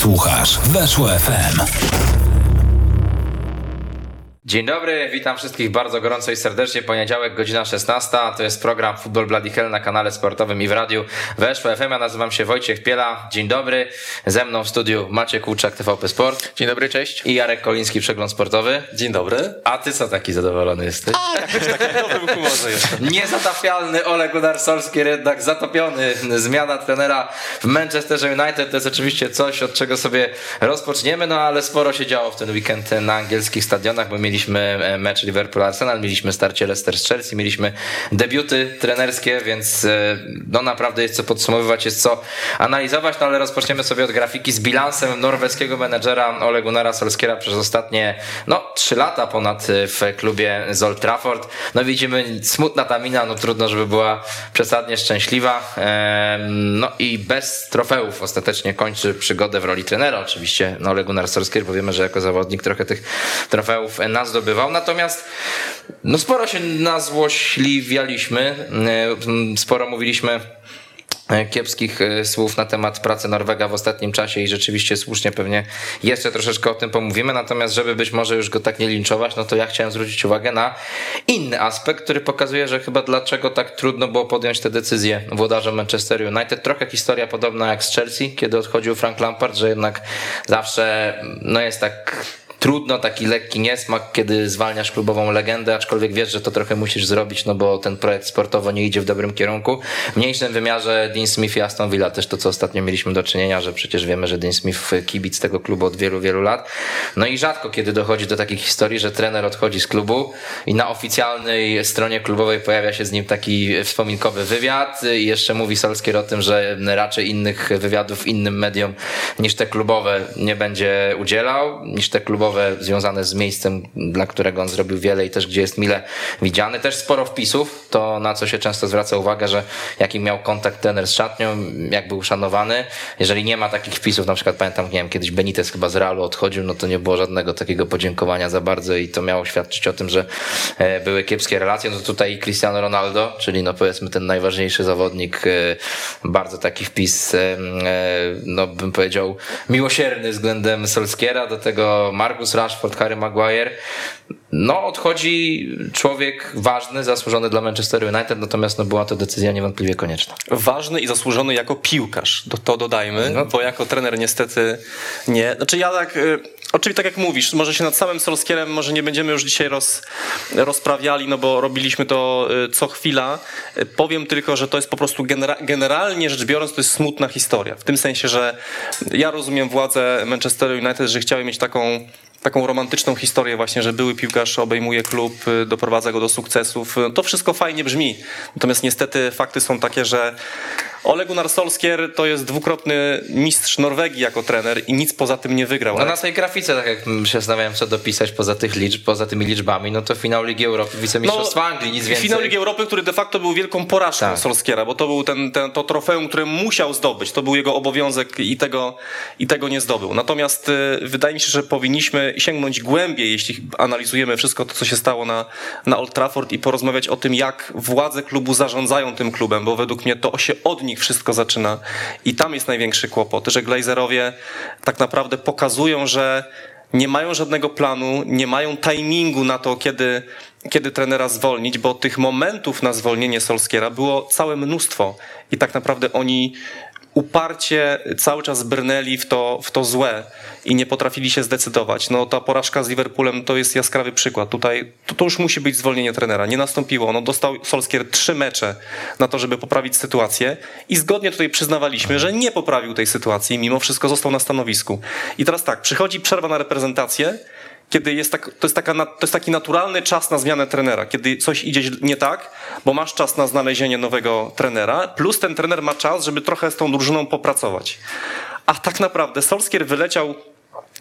Słuchasz Weszło FM. Dzień dobry, witam wszystkich bardzo gorąco i serdecznie. Poniedziałek, godzina 16. To jest program Football Bloody Hell na kanale sportowym i w radiu Weszło FM. Ja nazywam się Wojciech Piela. Dzień dobry. Ze mną w studiu Maciek Łuczak, TVP Sport. Dzień dobry, cześć. I Jarek Koliński, Przegląd Sportowy. Dzień dobry. A ty co taki zadowolony jesteś? A, jakoś tak w dobrym humorze jestem. Niezatapialny Ole Gunnar Solskjaer jednak zatopiony. Zmiana trenera w Manchester United to jest oczywiście coś, od czego sobie rozpoczniemy, no ale sporo się działo w ten weekend na angielskich stadionach, bo mieliśmy mieliśmy mecz Liverpool-Arsenal, mieliśmy starcie Leicester z Chelsea, mieliśmy debiuty trenerskie, więc e, no naprawdę jest co podsumowywać, jest co analizować, no ale rozpoczniemy sobie od grafiki z bilansem norweskiego menedżera Ole Gunnara Solskiera przez ostatnie no trzy lata ponad w klubie z Old Trafford. No widzimy smutna ta mina, no trudno, żeby była przesadnie szczęśliwa. No i bez trofeów ostatecznie kończy przygodę w roli trenera oczywiście no Ole Gunnar bo wiemy, że jako zawodnik trochę tych trofeów nas zdobywał. Natomiast no sporo się nazłośliwialiśmy, e, sporo mówiliśmy e, kiepskich e, słów na temat pracy Norwega w ostatnim czasie i rzeczywiście słusznie pewnie jeszcze troszeczkę o tym pomówimy, natomiast żeby być może już go tak nie linczować, no to ja chciałem zwrócić uwagę na inny aspekt, który pokazuje, że chyba dlaczego tak trudno było podjąć tę decyzję włodarzom Manchester United. Trochę historia podobna jak z Chelsea, kiedy odchodził Frank Lampard, że jednak zawsze no jest tak trudno, taki lekki niesmak, kiedy zwalniasz klubową legendę, aczkolwiek wiesz, że to trochę musisz zrobić, no bo ten projekt sportowo nie idzie w dobrym kierunku. W mniejszym wymiarze Dean Smith i Aston Villa też to, co ostatnio mieliśmy do czynienia, że przecież wiemy, że Dean Smith kibic tego klubu od wielu, wielu lat. No i rzadko kiedy dochodzi do takich historii, że trener odchodzi z klubu i na oficjalnej stronie klubowej pojawia się z nim taki wspominkowy wywiad i jeszcze mówi Solskier o tym, że raczej innych wywiadów innym mediom niż te klubowe nie będzie udzielał, niż te klubowe związane z miejscem, dla którego on zrobił wiele i też gdzie jest mile widziany. Też sporo wpisów, to na co się często zwraca uwagę, że jaki miał kontakt trener z szatnią, jak był uszanowany. Jeżeli nie ma takich wpisów, na przykład pamiętam, nie wiem, kiedyś Benitez chyba z Realu odchodził, no to nie było żadnego takiego podziękowania za bardzo i to miało świadczyć o tym, że e, były kiepskie relacje. No tutaj Cristiano Ronaldo, czyli no powiedzmy ten najważniejszy zawodnik, e, bardzo taki wpis, e, no bym powiedział, miłosierny względem Solskiera, do tego Mark Marcus Rashford, Harry Maguire. No, odchodzi człowiek ważny, zasłużony dla Manchester United, natomiast no, była to decyzja niewątpliwie konieczna. Ważny i zasłużony jako piłkarz, to, to dodajmy, no. bo jako trener niestety nie. Znaczy ja tak, y, oczywiście tak jak mówisz, może się nad samym Solskierem może nie będziemy już dzisiaj roz, rozprawiali, no bo robiliśmy to y, co chwila. Y, powiem tylko, że to jest po prostu genera generalnie rzecz biorąc, to jest smutna historia. W tym sensie, że ja rozumiem władze Manchester United, że chciały mieć taką taką romantyczną historię właśnie, że były piłkarz obejmuje klub, y, doprowadza go do sukcesów. To wszystko fajnie brzmi. Natomiast niestety fakty są takie, że Ole Gunnar Solskjaer to jest dwukrotny mistrz Norwegii jako trener i nic poza tym nie wygrał. No na tej grafice, tak jak się zastanawiałem, co dopisać poza tych liczb, poza tymi liczbami, no to finał Ligi Europy, wicemistrzostwa no, Anglii, nic więcej. Finał Ligi Europy, który de facto był wielką porażką tak. Solskiera, bo to był ten, ten, to trofeum, które musiał zdobyć. To był jego obowiązek i tego, i tego nie zdobył. Natomiast y, wydaje mi się, że powinniśmy sięgnąć głębiej, jeśli analizujemy wszystko to, co się stało na, na Old Trafford i porozmawiać o tym, jak władze klubu zarządzają tym klubem, bo według mnie to się od nich wszystko zaczyna. I tam jest największy kłopot, że Glazerowie tak naprawdę pokazują, że nie mają żadnego planu, nie mają timingu na to, kiedy, kiedy trenera zwolnić, bo tych momentów na zwolnienie Solskiera było całe mnóstwo. I tak naprawdę oni uparcie cały czas brnęli w to, w to złe i nie potrafili się zdecydować. No ta porażka z Liverpoolem to jest jaskrawy przykład. Tutaj to, to już musi być zwolnienie trenera. Nie nastąpiło. No dostał Solskier trzy mecze na to, żeby poprawić sytuację i zgodnie tutaj przyznawaliśmy, że nie poprawił tej sytuacji, mimo wszystko został na stanowisku. I teraz tak, przychodzi przerwa na reprezentację, kiedy jest tak, to, jest taka, to jest taki naturalny czas na zmianę trenera, kiedy coś idzie nie tak, bo masz czas na znalezienie nowego trenera, plus ten trener ma czas, żeby trochę z tą drużyną popracować. A tak naprawdę Solskier wyleciał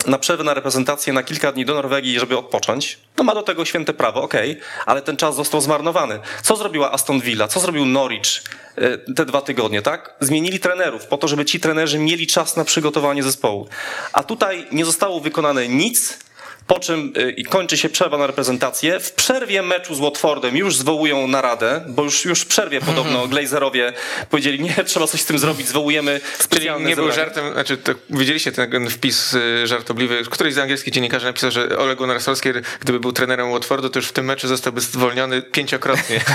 na przerwę na reprezentację na kilka dni do Norwegii, żeby odpocząć. No ma do tego święte prawo, okej, okay, ale ten czas został zmarnowany. Co zrobiła Aston Villa? Co zrobił Norwich e, te dwa tygodnie, tak? Zmienili trenerów po to, żeby ci trenerzy mieli czas na przygotowanie zespołu. A tutaj nie zostało wykonane nic, po czym y, kończy się przerwa na reprezentację. W przerwie meczu z Watfordem już zwołują naradę, bo już, już w przerwie podobno Glazerowie powiedzieli, nie, trzeba coś z tym zrobić, zwołujemy specjalne nie był zebranie. żartem, znaczy to, widzieliście ten wpis y, żartobliwy, któryś z angielskich dziennikarzy napisał, że Ole Gunnar Solskjaer, gdyby był trenerem Watfordu, to już w tym meczu zostałby zwolniony pięciokrotnie.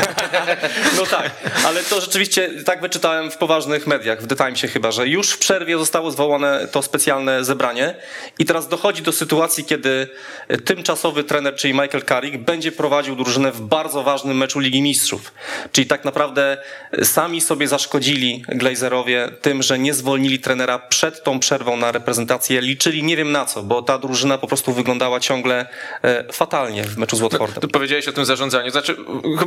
No tak, ale to rzeczywiście tak wyczytałem w poważnych mediach, w The Timesie chyba, że już w przerwie zostało zwołane to specjalne zebranie i teraz dochodzi do sytuacji, kiedy tymczasowy trener, czyli Michael Carrick, będzie prowadził drużynę w bardzo ważnym meczu Ligi Mistrzów. Czyli tak naprawdę sami sobie zaszkodzili Glazerowie tym, że nie zwolnili trenera przed tą przerwą na reprezentację. Liczyli nie wiem na co, bo ta drużyna po prostu wyglądała ciągle e, fatalnie w meczu z Watfordem. Tu powiedziałeś o tym zarządzaniu. Znaczy,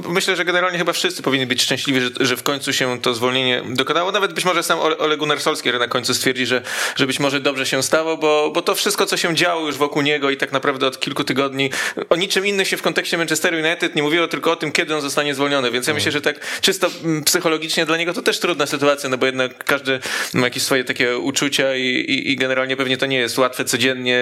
myślę, że generalnie chyba wszyscy powinni być szczęśliwi, że, że w końcu się to zwolnienie dokonało. Nawet być może sam Ole, Ole Gunnar Solskjaer na końcu stwierdzi, że, że być może dobrze się stało, bo, bo to wszystko, co się działo już wokół niego i tak naprawdę od kilku tygodni, o niczym innym się w kontekście Manchester United nie mówiło, tylko o tym, kiedy on zostanie zwolniony. Więc ja myślę, że tak czysto mm, psychologicznie dla niego to też trudna sytuacja, no bo jednak każdy ma jakieś swoje takie uczucia i, i, i generalnie pewnie to nie jest łatwe codziennie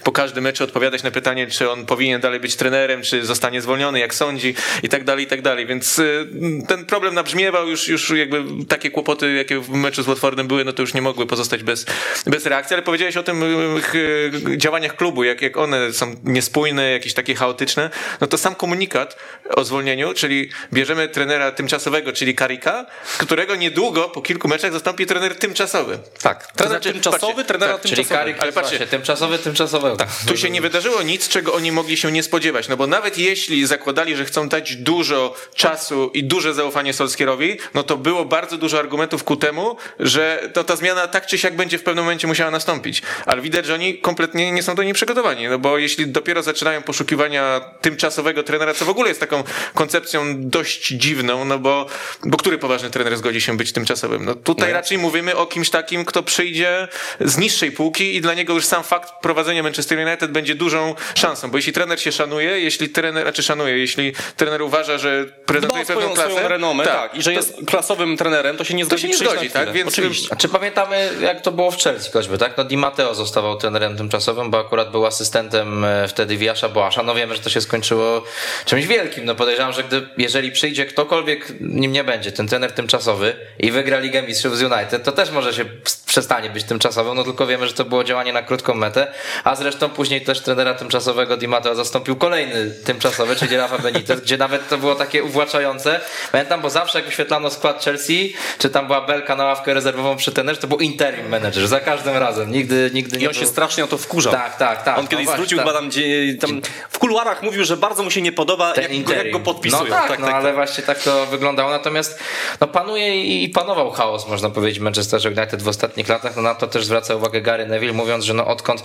y, po każdym meczu odpowiadać na pytanie, czy on powinien dalej być trenerem, czy zostanie zwolniony, jak sądzi i tak dalej, i tak dalej. Więc y, ten problem nabrzmiewał, już, już jakby takie kłopoty, jakie w meczu z Watfordem były, no to już nie mogły pozostać bez, bez reakcji, ale powiedziałeś o tym y, ch- działaniach klubu, jak, jak są niespójne, jakieś takie chaotyczne, no to sam komunikat o zwolnieniu, czyli bierzemy trenera tymczasowego, czyli Karika, którego niedługo po kilku meczach zastąpi trener tymczasowy. Tak, trener znaczy, tymczasowy, patrzcie, trenera tak, Czyli tymczasowego. Karik, Ale ale patrzcie. patrzcie, tymczasowy, tymczasowego. Tak. Tu się nie wydarzyło nic, czego oni mogli się nie spodziewać, no bo nawet jeśli zakładali, że chcą dać dużo czasu i duże zaufanie Solskierowi, no to było bardzo dużo argumentów ku temu, że to ta zmiana tak czy siak będzie w pewnym momencie musiała nastąpić. Ale widać, że oni kompletnie nie są do niej przygotowani, no bo jeśli dopiero zaczynają poszukiwania tymczasowego trenera, co w ogóle jest taką koncepcją dość dziwną, no bo, bo który poważny trener zgodzi się być tymczasowym? No tutaj raczej mówimy o kimś takim, kto przyjdzie z niższej półki i dla niego już sam fakt prowadzenia Manchester United będzie dużą szansą, bo jeśli trener się szanuje, jeśli trener, znaczy szanuje, jeśli trener uważa, że Dba prezentuje o pewną swoją, klasę, swoją renomę, tak, i że jest klasowym trenerem, to się nie to zgodzi się nie zgodzi, tak? Więc Oczywiście. A czy pamiętamy, jak to było w Chelsea choćby, tak? No Di Matteo zostawał trenerem tymczasowym, bo akurat był asystentem e, wtedy Wiasza Boasza. No wiemy, że to się skończyło czymś wielkim. No podejrzewam, że gdy, jeżeli przyjdzie ktokolwiek, nim nie będzie, ten trener tymczasowy i wygra Ligę Mistrzów z United, to też może się przestanie być tymczasowym, no tylko wiemy, że to było działanie na krótką metę, a zresztą później też trenera tymczasowego Di Matteo zastąpił kolejny tymczasowy, czyli Rafa Benitez, gdzie nawet to było takie uwłaczające. Pamiętam, bo zawsze jak wyświetlano skład Chelsea, czy tam była belka na ławkę rezerwową przy trenerze, to był interim manager, za każdym razem, nigdy, nigdy nie I on się był... strasznie o to wkurzał. Tak, tak, tak. On kiedyś No zwrócił właśnie, chyba tam, gdzie, tam w kuluarach mówił, że bardzo mu się nie podoba, ten jak, interim. jak go podpisują. No tak, no ale właśnie tak to wyglądało. Natomiast no, panuje i panował chaos, można powiedzieć, w Manchesterze United w ostatnich latach. No, na to też zwraca uwagę Gary Neville, mówiąc, że no, odkąd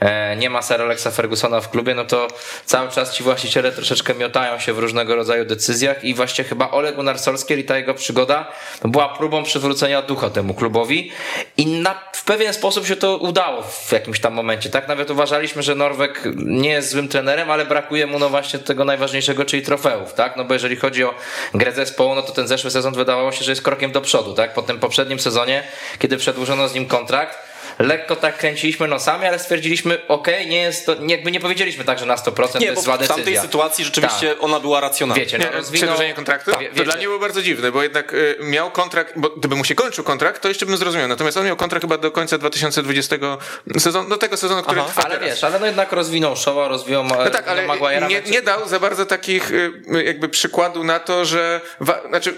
e, nie ma Sir Alexa Fergusona w klubie, no to cały czas ci właściciele troszeczkę miotają się w różnego rodzaju decyzjach i właśnie chyba Ole Gunnar Solskjaer i ta jego przygoda no, była próbą przywrócenia ducha temu klubowi i na, w pewien sposób się to udało w jakimś tam momencie, tak? Nawet uważaliśmy, że Norweg nie jest złym trenerem, ale brakuje mu no właśnie tego najważniejszego, czyli trofeów, tak? No bo jeżeli chodzi o grę zespołu, no to ten zeszły sezon wydawało się, że jest krokiem do przodu, tak? Po tym poprzednim sezonie, kiedy przedłużono z nim kontrakt, lekko tak kręciliśmy nosami, ale stwierdziliśmy, okej, nie jest to, nie, jakby nie powiedzieliśmy tak, że na 100% to Nie, jest bo zła w tamtej decyzja. sytuacji rzeczywiście Tak. ona była racjonalna. Wiecie, no rozwinął... Przedłużenie kontraktu? Wie- to dla mnie było bardzo dziwne, bo jednak y, miał kontrakt, bo gdyby mu się kończył kontrakt, to jeszcze bym zrozumiał. Natomiast on miał kontrakt chyba do końca 2020 sezonu, do tego sezonu, który Aha, trwa Ale teraz. wiesz, ale no jednak rozwinął Showa, rozwijał No tak, ale nie, nie dał za bardzo takich y, jakby przykładu na to, że wa- znaczy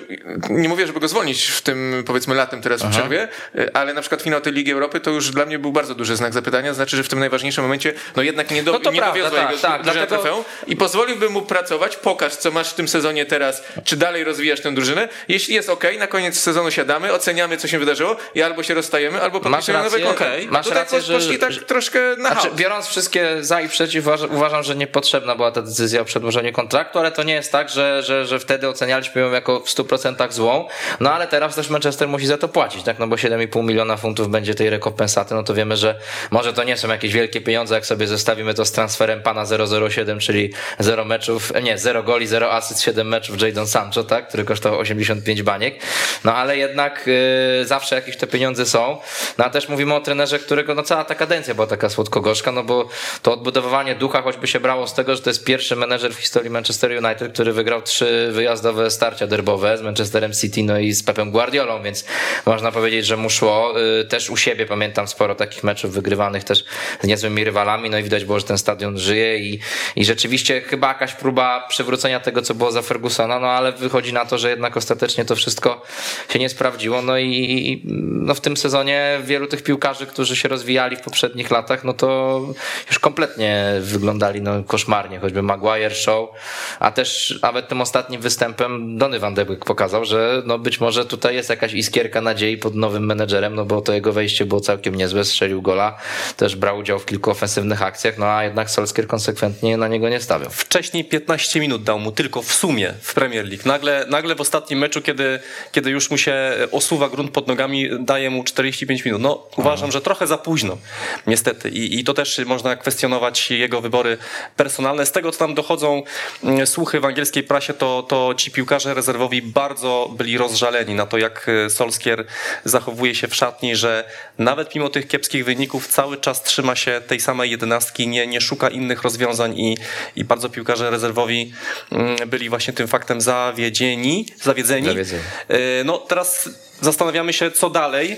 nie mówię, żeby go zwolnić w tym powiedzmy latem teraz w przerwie, y, ale na przykład finał tej Ligi Europy to już dla mnie był bardzo duży znak zapytania, znaczy, że w tym najważniejszym momencie no jednak nie, do, No to nie prawda, dowiozła tak, jego tak, drużyna dlatego- trofeum i pozwoliłbym mu pracować, pokaż co masz w tym sezonie teraz, czy dalej rozwijasz tę drużynę, jeśli jest ok, na koniec sezonu siadamy, oceniamy co się wydarzyło i albo się rozstajemy, albo podpisujemy nowy rację, kontrakt. masz Tutaj rację, że- poszli tak że- troszkę na Znaczy, biorąc wszystkie za i przeciw, uważam, uważam, że niepotrzebna była ta decyzja o przedłużeniu kontraktu, ale to nie jest tak, że, że, że wtedy ocenialiśmy ją jako w 100% złą. No ale teraz też Manchester musi za to płacić, tak? No bo 7,5 miliona funtów będzie tej rekompensaty, no to wiemy, że może to nie są jakieś wielkie pieniądze, jak sobie zestawimy to z transferem pana 007, czyli 0 meczów, nie, 0 goli, 0 asyst, 7 meczów Jadon Sancho, tak? Który kosztował 85 baniek. No ale jednak yy, zawsze jakieś te pieniądze są. No a też mówimy o trenerze, którego no cała ta kadencja była taka słodko-gorzka, no bo to odbudowywanie ducha choćby się brało z tego, że to jest pierwszy menedżer w historii Manchester United, który wygrał trzy wyjazdowe starcia derbowe z Manchesterem City, no i z Pepem Guardiolą, więc można powiedzieć, że mu szło. Y, też u siebie pamiętam sporo takich meczów wygrywanych też z niezłymi rywalami, no i widać było, że ten stadion żyje i, i rzeczywiście chyba jakaś próba przywrócenia tego, co było za Fergusona, no ale wychodzi na to, że jednak ostatecznie to wszystko się nie sprawdziło, no i no w tym sezonie wielu tych piłkarzy, którzy się rozwijali w poprzednich latach, no to już kompletnie wyglądali no, koszmarnie, choćby Maguire, Show, a też nawet tym ostatnim występem Donny van de Beek pokazał, że no być może tutaj jest jakaś iskierka nadziei pod nowym menedżerem, no bo to jego wejście było całkiem niezłe, strzelił gola, też brał udział w kilku ofensywnych akcjach, no a jednak Solskjaer konsekwentnie na niego nie stawiał. Wcześniej 15 minut dał mu tylko w sumie w Premier League. Nagle, nagle w ostatnim meczu, kiedy, kiedy już mu się osuwa grunt pod nogami, daje mu 45 minut. No uważam, że trochę za późno, niestety. I, I to też można kwestionować jego wybory personalne. Z tego, co tam dochodzą mm, słuchy w angielskiej prasie, to, to ci piłkarze rezerwowi bardzo byli rozżaleni na to, jak e, Solskier zachowuje się w szatni, że nawet mimo tych kiepskich wyników cały czas trzyma się tej samej jedenastki, nie, nie szuka innych rozwiązań i, i bardzo piłkarze rezerwowi mm, byli właśnie tym faktem zawiedzieni, zawiedzeni. Zawiedzeni. E, No teraz zastanawiamy się, co dalej.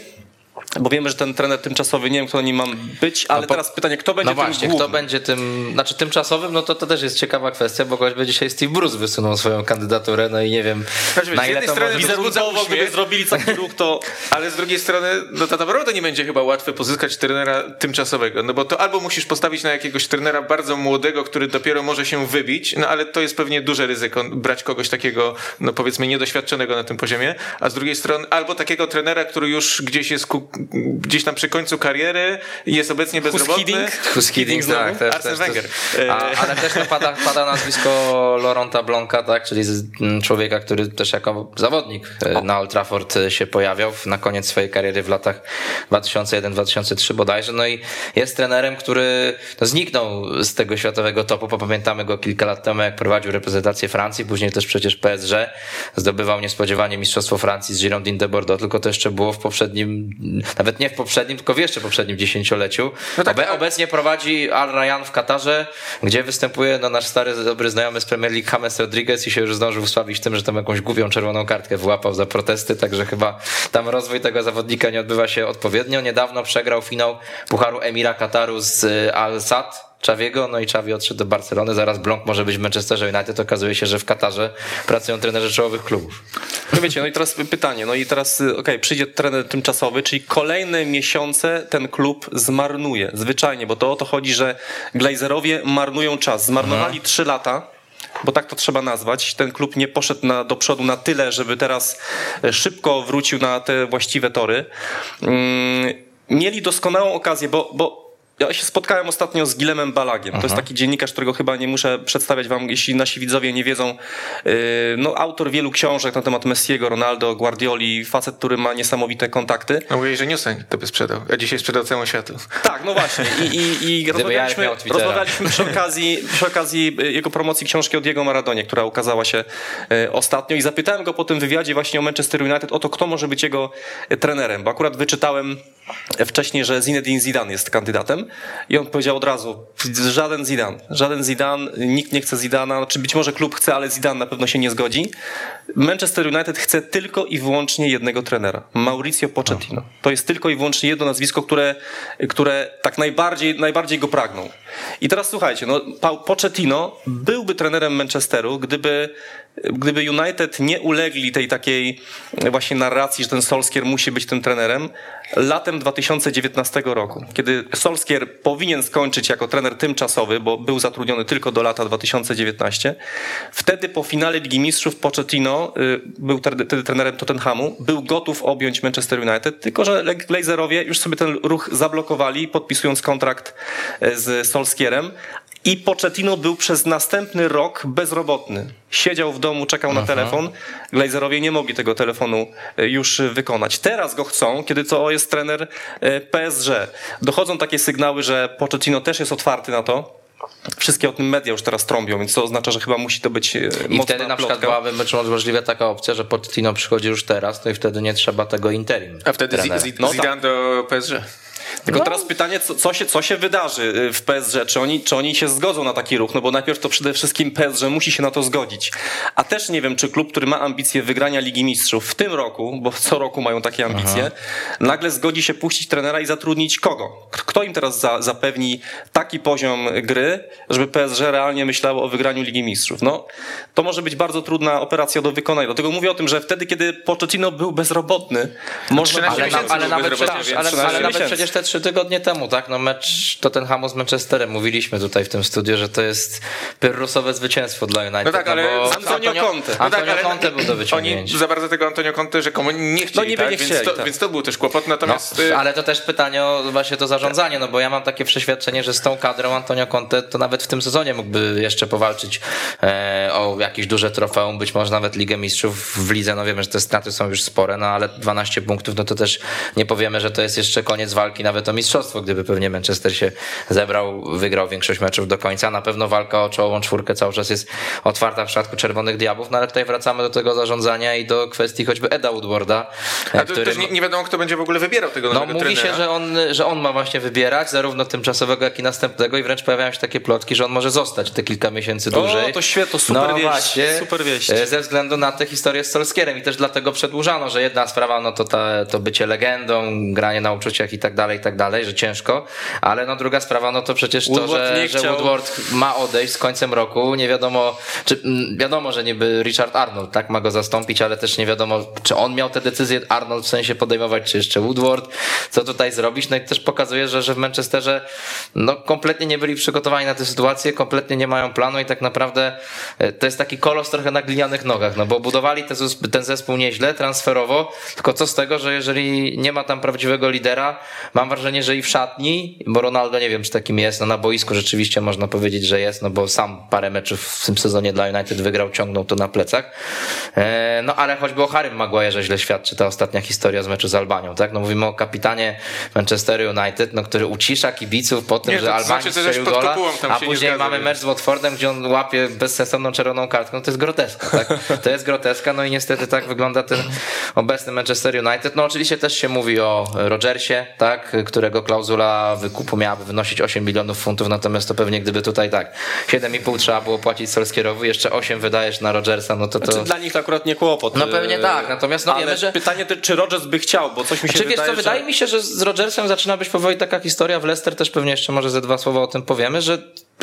Bo wiemy, że ten trener tymczasowy, nie wiem, kto nim mam być, ale No po- teraz pytanie, kto będzie no właśnie, tym kto głównym? będzie tym, znaczy tymczasowym, no to to też jest ciekawa kwestia, bo choćby dzisiaj Steve Bruce wysunął swoją kandydaturę, no i nie wiem Znaczy, na z ile jednej to strony może... wizerunkowo gdyby zrobili taki ruch, to Ale z drugiej strony, no to naprawdę nie będzie chyba łatwe pozyskać trenera tymczasowego, no bo to albo musisz postawić na jakiegoś trenera bardzo młodego, który dopiero może się wybić, no ale to jest pewnie duże ryzyko brać kogoś takiego, no powiedzmy niedoświadczonego na tym poziomie, a z drugiej strony albo takiego trenera, który już gdzieś jest ku, gdzieś tam przy końcu kariery i jest obecnie bezrobotny. Hiddink? Huskiding, znowu? tak, też, Arsene Wenger. też. A, ale też no pada, pada nazwisko Laurenta Blanca, tak, czyli z, m, człowieka, który też jako zawodnik e, na Old Trafford e, się pojawiał na koniec swojej kariery w latach 2001-2003 bodajże, no i jest trenerem, który no, zniknął z tego światowego topu, bo pamiętamy go kilka lat temu, jak prowadził reprezentację Francji, później też przecież PSG, zdobywał niespodziewanie Mistrzostwo Francji z Girondin de Bordeaux, tylko to jeszcze było w poprzednim, nawet nie w poprzednim, tylko w jeszcze poprzednim dziesięcioleciu. No tak, Obe, obecnie prowadzi Al Rayyan w Katarze, gdzie występuje no, nasz stary, dobry znajomy z Premier League James Rodriguez i się już zdążył wsławić tym, że tam jakąś głupią czerwoną kartkę wyłapał za protesty, także chyba tam rozwój tego zawodnika nie odbywa się odpowiednio. Niedawno przegrał finał Pucharu Emira Kataru z y, Al Sadd. Czawiego, no i Czawi odszedł do Barcelony, zaraz Blanc może być w Manchesterze United, okazuje się, że w Katarze pracują trenerzy czołowych klubów. No wiecie, no i teraz pytanie, no i teraz y, okej, przyjdzie trener tymczasowy, czyli kolejne miesiące ten klub zmarnuje, zwyczajnie, bo to o to chodzi, że Glazerowie marnują czas, zmarnowali trzy lata, bo tak to trzeba nazwać. Ten klub nie poszedł na, do przodu na tyle, żeby teraz e, szybko wrócił na te właściwe tory. Mm, mieli doskonałą okazję, bo, bo ja się spotkałem ostatnio z Gilemem Balagiem. To jest taki dziennikarz, którego chyba nie muszę przedstawiać wam, jeśli nasi widzowie nie wiedzą. Yy, No, autor wielu książek na temat Messiego, Ronaldo, Guardioli, facet, który ma niesamowite kontakty. No mówię, że Newsen to by sprzedał, a dzisiaj sprzedał całemu światu. Tak, no właśnie. I, i, i rozmawialiśmy, rozmawialiśmy przy, okazji, przy okazji y, jego promocji książki o Diego Maradonie, która ukazała się y, ostatnio i zapytałem go po tym wywiadzie właśnie o Manchester United o to, kto może być jego y, trenerem, bo akurat wyczytałem wcześniej, że Zinedine Zidane jest kandydatem i on powiedział od razu, żaden Zidane, żaden Zidane, nikt nie chce Zidana, czy być może klub chce, ale Zidane na pewno się nie zgodzi. Manchester United chce tylko i wyłącznie jednego trenera, Mauricio Pochettino. To jest tylko i wyłącznie jedno nazwisko, które, które tak najbardziej, najbardziej go pragną. I teraz słuchajcie, no, Pochettino byłby trenerem Manchesteru, gdyby, gdyby United nie ulegli tej takiej właśnie narracji, że ten Solskjaer musi być tym trenerem, latem 2019 roku, kiedy Solskjaer powinien skończyć jako trener tymczasowy, bo był zatrudniony tylko do lata 2019, wtedy po finale Ligi Mistrzów Pochettino y, był wtedy trenerem Tottenhamu, był gotów objąć Manchester United, tylko że Glazerowie już sobie ten ruch zablokowali, podpisując kontrakt e, z Solskierem. I Pochettino był przez następny rok bezrobotny. Siedział w domu, czekał na telefon. Glazerowie nie mogli tego telefonu e, już wykonać. Teraz go chcą, kiedy to jest trener e, PSG. Dochodzą takie sygnały, że Pochettino też jest otwarty na to. Wszystkie o tym media już teraz trąbią, więc to oznacza, że chyba musi to być e, I mocna wtedy na przykład byłaby być możliwa taka opcja, że Pochettino przychodzi już teraz, no i wtedy nie trzeba tego interim A wtedy trenera. No tak. Do PSG. Tylko no. teraz pytanie, co, co, się, co się wydarzy y, w PSG? Czy oni, czy oni się zgodzą na taki ruch? No bo najpierw to przede wszystkim PSG musi się na to zgodzić. A też nie wiem, czy klub, który ma ambicje wygrania Ligi Mistrzów w tym roku, bo co roku mają takie ambicje, Aha. nagle zgodzi się puścić trenera i zatrudnić kogo? Kto im teraz za, zapewni taki poziom gry, żeby PSG realnie myślało o wygraniu Ligi Mistrzów? No, to może być bardzo trudna operacja do wykonania. Dlatego mówię o tym, że wtedy, kiedy Pochettino był bezrobotny, można... Ale, na, ale, nawet, przecież, ale, ale nawet przecież te trzy tygodnie temu, tak? No mecz Tottenhamu z Manchesterem. Mówiliśmy tutaj w tym studiu, że to jest pyrrusowe zwycięstwo dla United. No tak, ale no Antonio Conte. No Antonio tak, Conte był do wyciągnięcia. Oni za bardzo tego Antonio Conte rzekomo nie chcieli, no, niby tak? nie chcieli więc, to, tak. więc to był też kłopot. Natomiast... No, ale to też pytanie o właśnie to zarządzanie, no bo ja mam takie przeświadczenie, że z tą kadrą Antonio Conte to nawet w tym sezonie mógłby jeszcze powalczyć e, o jakieś duże trofeum, być może nawet Ligę Mistrzów w lidze. No wiemy, że te straty są już spore, no ale 12 punktów, no to też nie powiemy, że to jest jeszcze koniec walki nawet o mistrzostwo, gdyby pewnie Manchester się zebrał, wygrał większość meczów do końca. Na pewno walka o czołową czwórkę cały czas jest otwarta w przypadku Czerwonych Diabłów, no ale tutaj wracamy do tego zarządzania i do kwestii choćby Eda Woodwarda. A to który... też nie, wiadomo, kto będzie w ogóle wybierał tego no, nowego mówi trenera. się, że on, że on ma właśnie wybierać, zarówno tymczasowego, jak i następnego i wręcz pojawiają się takie plotki, że on może zostać te kilka miesięcy dłużej. O, to świetnie, to super no, wieść. Właśnie, super wieść. E, ze względu na tę historię z Solskierem i też dlatego przedłużano, że jedna sprawa, no to ta, to bycie legendą, granie na uczuciach i tak dalej, i tak dalej, że ciężko, ale no druga sprawa, no to przecież to, że, że Woodward ma odejść z końcem roku, nie wiadomo, czy mm, wiadomo, że niby Richard Arnold tak ma go zastąpić, ale też nie wiadomo, czy on miał te decyzje Arnold w sensie podejmować, czy jeszcze Woodward, co tutaj zrobić, no i też pokazuje, że, że w Manchesterze no kompletnie nie byli przygotowani na tę sytuację, kompletnie nie mają planu i tak naprawdę e, to jest taki kolos trochę na glinianych nogach, no bo budowali te, ten zespół nieźle, transferowo, tylko co z tego, że jeżeli nie ma tam prawdziwego lidera, mam wrażenie, że i w szatni, bo Ronaldo nie wiem, czy takim jest, no na boisku rzeczywiście można powiedzieć, że jest, no bo sam parę meczów w tym sezonie dla United wygrał, ciągnął to na plecach. E, no ale choćby o Harrym Maguire'ze źle świadczy ta ostatnia historia z meczu z Albanią, tak? No mówimy o kapitanie Manchester United, no który ucisza kibiców po tym, nie, że Albanii znaczy, gola, a później mamy mecz z Watfordem, gdzie on łapie bezsensowną czerwoną kartkę, no to jest groteska, tak? To jest groteska, no i niestety tak wygląda ten obecny Manchester United. No oczywiście też się mówi o Rogersie, tak? Którego klauzula wykupu miałaby wynosić 8 milionów funtów, natomiast to pewnie gdyby tutaj tak 7,5 trzeba było płacić Solskierowi, jeszcze 8 wydajesz na Rogersa, no to to... Znaczy, dla nich to akurat nie kłopot. No pewnie tak, natomiast no Ale wiemy, że... pytanie, czy Rogers by chciał, bo coś mi się czy wydaje, wiesz co, że... wydaje mi się, że z Rogersem zaczyna być powoli taka historia w Leicester, też pewnie jeszcze może ze dwa słowa o tym powiemy, że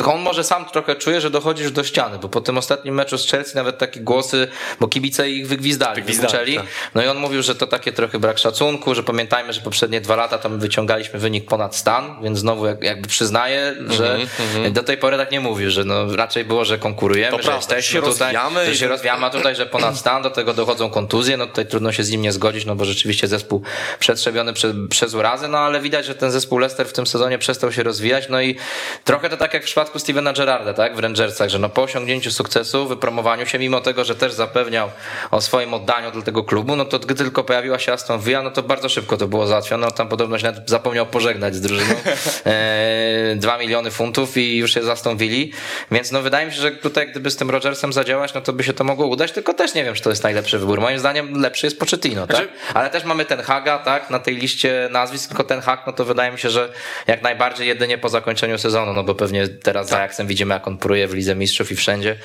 on może sam trochę czuje, że dochodzisz do ściany, bo po tym ostatnim meczu z Chelsea nawet takie głosy, bo kibice ich wygwizdali, wygwizdali tak. no i on mówił, że to takie trochę brak szacunku, że pamiętajmy, że poprzednie dwa lata to my wyciągaliśmy wynik ponad stan, więc znowu jakby przyznaje, że mm -hmm. do tej pory tak nie mówił, że no raczej było, że konkurujemy, to że prawda, jesteśmy się tutaj, że się rozwijamy, a tutaj, że ponad stan, do tego dochodzą kontuzje, no tutaj trudno się z nim nie zgodzić, no bo rzeczywiście zespół przetrzebiony przez, przez urazy, no ale widać, że ten zespół Leicester w tym sezonie przestał się rozwijać, no i trochę to tak jak w przypadku Stevena Gerrarda, tak, w Rangersach, że no po osiągnięciu sukcesu, wypromowaniu się, mimo tego, że też zapewniał o swoim oddaniu dla tego klubu, no to gdy tylko pojawiła się Aston Villa, no to bardzo szybko to było załatwione, no tam podobno się nawet zapomniał pożegnać z drużyną, e, 2 miliony funtów i już się zastąpili, więc no wydaje mi się, że tutaj gdyby z tym Rogersem zadziałać, no to by się to mogło udać, tylko też nie wiem, czy to jest najlepszy wybór. Moim zdaniem lepszy jest Pochettino, tak? Znaczy... Ale też mamy ten Haga, tak, na tej liście nazwisk, tylko ten Hag, no to wydaje mi się, że jak najbardziej jedynie po zakończeniu sezonu, no bo pewnie teraz tak. za Ajaxem widzimy, jak on pruje w Lidze Mistrzów i wszędzie,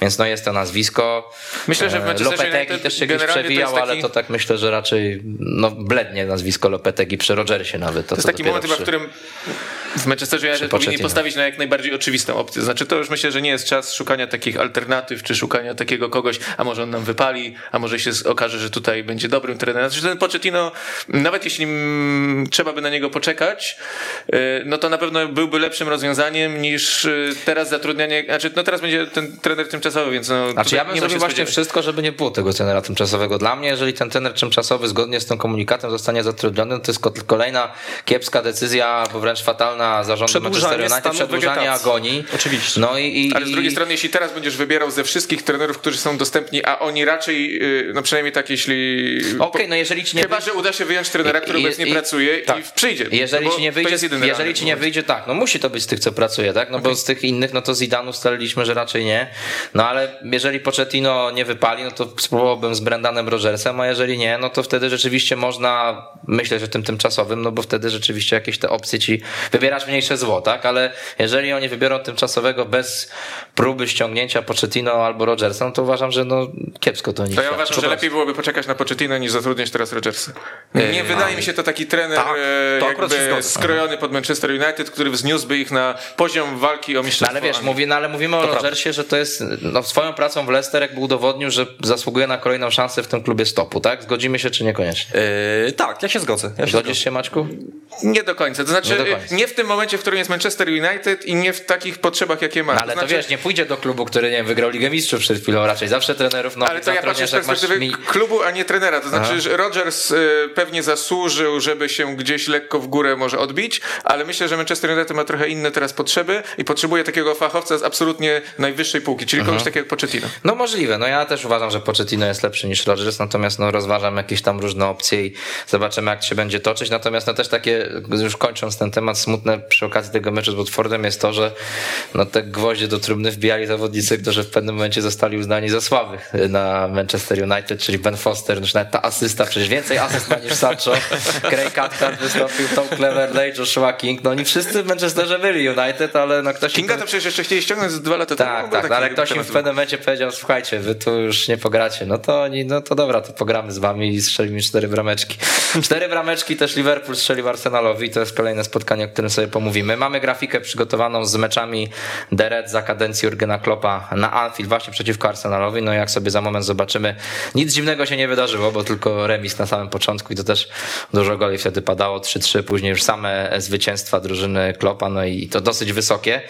więc no jest to nazwisko. Myślę, że w Manchesterze Lopetegi też się gdzieś przewijał, taki... ale to tak myślę, że raczej no blednie nazwisko Lopetegi przy Rogersie nawet. To, to jest taki moment, przy... w którym w Manchesterze United powinni postawić na jak najbardziej oczywistą opcję. Znaczy to już myślę, że nie jest czas szukania takich alternatyw, czy szukania takiego kogoś, a może on nam wypali, a może się okaże, że tutaj będzie dobrym trenerem. Znaczy ten Pochettino, nawet jeśli trzeba by na niego poczekać, y, no to na pewno byłby lepszym rozwiązaniem niż y, teraz zatrudnianie, znaczy no teraz będzie ten trener tymczasowy, więc no Znaczy ja bym zrobił właśnie wszystko, żeby nie było tego trenera tymczasowego. Dla mnie, jeżeli ten trener tymczasowy zgodnie z tym komunikatem zostanie zatrudniony, to jest kolejna kiepska decyzja, bo wręcz fatalna strona zarządu Przedłużanie Manchester United, przedłużanie wegetacji. agonii. Oczywiście. No i, i, Ale z drugiej i- strony, jeśli teraz będziesz wybierał ze wszystkich trenerów, którzy są dostępni, a oni raczej, y, no przynajmniej tak, jeśli... Okej, no jeżeli ci nie Chyba, wyjdzie- że uda się wyjąć trenera, który I- obecnie i- pracuje i tak. przyjdzie. Jeżeli No ci nie to wyjdzie, jeżeli ci nie moment. wyjdzie, tak, no musi to być z tych, co pracuje, tak? No bo z tych innych, no to Zidane ustaliliśmy, że raczej nie. No ale jeżeli Pochettino nie wypali, no to spróbowałbym z Brendanem Rogersem, a jeżeli nie, no to wtedy rzeczywiście można myśleć o tym tymczasowym, no bo wtedy rzeczywiście jakieś te opcje ci wybierasz mniejsze zło, tak? Ale jeżeli oni wybiorą tymczasowego bez próby ściągnięcia Pochettino albo Rogersa, no to uważam, że no kiepsko to nie To ja uważam, że lepiej byłoby poczekać na Pochettino niż zatrudniać teraz Rodgersa. Nie wydaje mi się to taki trener Tak, e, to zgodzę. skrojony pod Manchester United, który wzniósłby ich na poziom walki o No mistrzostwo. ale wiesz, mówi, no ale mówimy o Rodgersie, że to jest no, swoją pracą w Leicester jakby udowodnił, że zasługuje na kolejną szansę w tym klubie stopu, tak? Zgodzimy się czy niekoniecznie? Yy, tak, ja się zgodzę. Ja się Zgodzisz się Maćku? Nie do końca. To znaczy, Nie końca. nie w tym momencie, w którym jest Manchester United i nie w takich potrzebach, jakie ma. No, ale to znaczy, wiesz, nie pójdzie do klubu, który nie wiem, wygrał Ligę Mistrzów przed chwilą, raczej zawsze trenerów no Ale to ja patrzę z perspektywy klubu, a nie trenera. To znaczy, że Rodgers y, pewnie zasłużył, żeby się gdzieś lekko w górę może odbić, ale myślę, że Manchester United ma trochę inne teraz potrzeby i potrzebuje takiego fachowca z absolutnie najwyższej półki, czyli kogoś takiego jak Pochettino. No możliwe, no ja też uważam, że Pochettino jest lepszy niż Rodgers, natomiast no rozważam jakieś tam różne opcje i zobaczymy jak się będzie toczyć, natomiast no też takie, już kończąc ten temat, smutne przy okazji tego meczu z Watfordem jest to, że no te gwoździe do trumny wbijali zawodnicy, którzy w pewnym momencie zostali uznani za słabych na Manchester United, czyli Ben Foster, już nawet ta asysta, przecież więcej asyst ma niż Sancho, Craig Cathcart wystąpił, Tom Cleverley, Joshua King, no oni wszyscy w Manchesterze byli United, ale no ktoś... Kinga to przecież jeszcze chcieli ściągnąć z dwa lata temu. tak, tak, taki ale ktoś im w pewnym momencie powiedział, słuchajcie, wy tu już nie pogracie. No to oni, no to dobra, to pogramy z wami i strzelimy cztery brameczki. Cztery brameczki też Liverpool strzelił Arsenalowi i to jest kolejne spotkanie, o którym sobie pomówimy. Mamy grafikę przygotowaną z meczami Deret za kadencji Jurgena Kloppa na Anfield właśnie przeciwko Arsenalowi. No jak sobie za moment zobaczymy, nic dziwnego się nie wydarzyło, bo tylko remis na samym początku i to też dużo goli wtedy padało, 3-3, później już same zwycięstwa drużyny Kloppa, no i to dosyć wysokie.